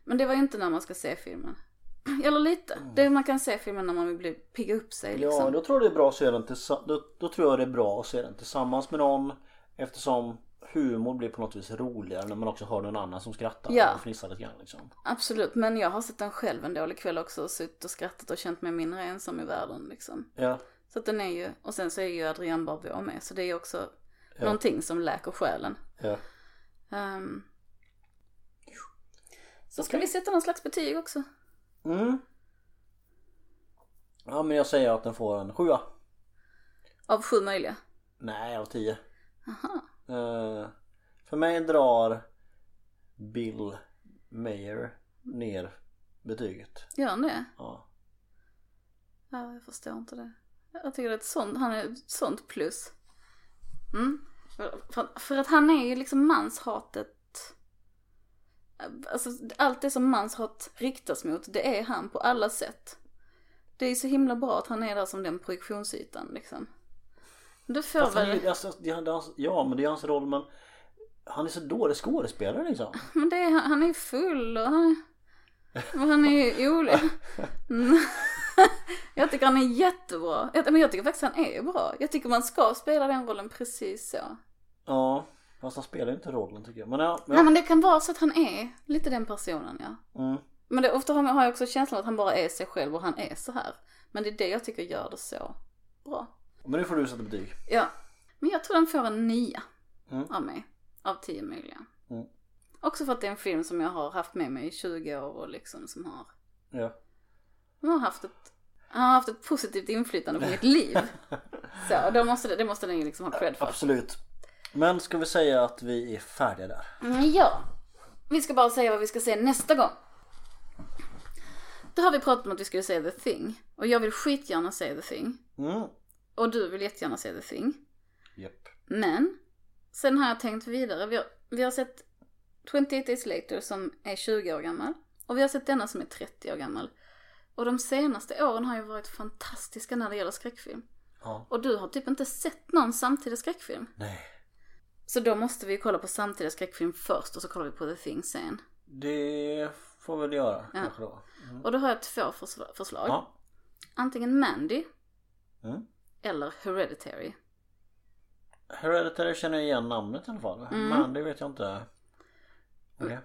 Speaker 1: Men det var ju inte när man ska se filmen. Eller lite. Det man kan se filmen när man vill bli, pigga upp sig
Speaker 2: Ja,
Speaker 1: liksom.
Speaker 2: då tror jag det är bra att se den. Då, då tror jag det är bra att se den tillsammans med någon. Eftersom humor blir på något vis roligare när man också hör någon annan som skrattar
Speaker 1: Ja.
Speaker 2: och fnissar lite grann liksom.
Speaker 1: Absolut, men jag har sett den själv en dålig kväll också och suttit och skrattat och känt mig mindre ensam i världen liksom.
Speaker 2: Ja.
Speaker 1: Så att den är ju, och sen så är ju Adrian Barbeau med så det är ju också någonting som läker själen.
Speaker 2: Ja.
Speaker 1: Ehm. så ska vi sätta någon slags betyg också?
Speaker 2: Mm. Ja men jag säger att den får en sjua.
Speaker 1: Av sju möjliga.
Speaker 2: Nej av tio.
Speaker 1: Aha.
Speaker 2: Eh, för mig drar Bill Mayer ner betyget.
Speaker 1: Gör han det?
Speaker 2: Ja.
Speaker 1: Ja, jag förstår inte det. Jag tycker ett sånt, han är ett sånt plus. Mm. För, för att han är ju liksom manshatet. Alltså allt det som manshat riktas mot, det är han på alla sätt. Det är så himla bra att han är där som den projektionsytan liksom. Du får
Speaker 2: Fast
Speaker 1: väl,
Speaker 2: är, alltså, det är hans, ja men det är hans roll men han är så dålig skådespelare liksom.
Speaker 1: men det är, han är full och han, och han är ju olig. Jag tycker han är jättebra. Jag, men jag tycker faktiskt han är bra. Jag tycker man ska spela den rollen precis så.
Speaker 2: Ja. Fast han spelar ju inte rollen tycker jag. Men ja.
Speaker 1: Nej
Speaker 2: ja.
Speaker 1: men det kan vara så att han är lite den personen ja.
Speaker 2: Mm.
Speaker 1: Men det, ofta har har jag också känslan att han bara är sig själv och han är så här. Men det är det jag tycker gör det så bra.
Speaker 2: Men nu får du sätta betyg.
Speaker 1: Ja. Men jag tror den får en nia
Speaker 2: Mm.
Speaker 1: av mig. Av tio möjliga.
Speaker 2: Mm.
Speaker 1: Också för att det är en film som jag har haft med mig i 20 år och liksom som har,
Speaker 2: Ja.
Speaker 1: som har haft ett, har haft ett positivt inflytande på mitt liv. Så då måste det, det måste den ju liksom ha cred för.
Speaker 2: Absolut. Men ska vi säga att vi är färdiga där?
Speaker 1: Mm, Ja. Vi ska bara säga vad vi ska se nästa gång. Då har vi pratat om att vi skulle se The Thing. Och jag vill skitgärna se The Thing.
Speaker 2: Mm.
Speaker 1: Och du vill jättegärna se The Thing.
Speaker 2: Japp.
Speaker 1: Men, sen har jag tänkt vidare. Vi har, vi har sett 28 Days Later som är 20 år gammal. Och vi har sett denna som är 30 år gammal. Och de senaste åren har ju varit fantastiska när det gäller skräckfilm.
Speaker 2: Ja.
Speaker 1: Och du har typ inte sett någon samtida skräckfilm.
Speaker 2: Nej.
Speaker 1: Så då måste vi kolla på samtida skräckfilm först och så kollar vi på The Thing sen.
Speaker 2: Det får vi väl göra kanske då.
Speaker 1: Och då har jag två försla- förslag.
Speaker 2: Ja.
Speaker 1: Antingen Mandy
Speaker 2: Mm.
Speaker 1: eller Hereditary.
Speaker 2: Hereditary känner jag igen namnet i alla fall.
Speaker 1: Mm.
Speaker 2: Men det vet jag inte. Okej.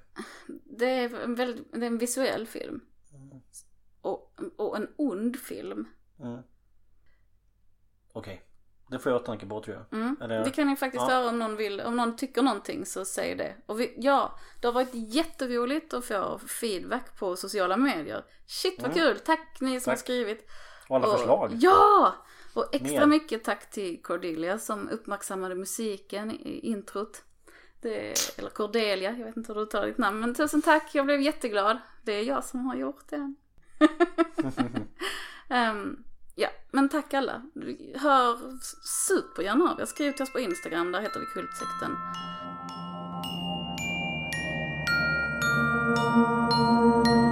Speaker 1: Det är en, väldigt, det är en visuell film. Och, och en ond film.
Speaker 2: Mm. Okej. Det får jag ha tanke på tror jag.
Speaker 1: Mm.
Speaker 2: Eller-
Speaker 1: Det kan ni faktiskt
Speaker 2: Ja.
Speaker 1: höra om någon vill, om någon tycker någonting så säg det. Och vi, ja, det har varit jätteroligt att få feedback på sociala medier. Shit vad kul, tack ni som har
Speaker 2: Mm. Tack.
Speaker 1: skrivit.
Speaker 2: Och alla
Speaker 1: Och-
Speaker 2: förslag.
Speaker 1: Ja! Och extra
Speaker 2: Mer.
Speaker 1: mycket tack till Cordelia som uppmärksammade musiken i introt. Det, eller Cordelia, jag vet inte hur du uttalar ditt namn. Men tusen tack, jag blev jätteglad. Det är jag som har gjort det. um, ja, men tack alla. Hör supergärna av er. Skriv till oss på Instagram, där heter vi Kultsekten. Thank you.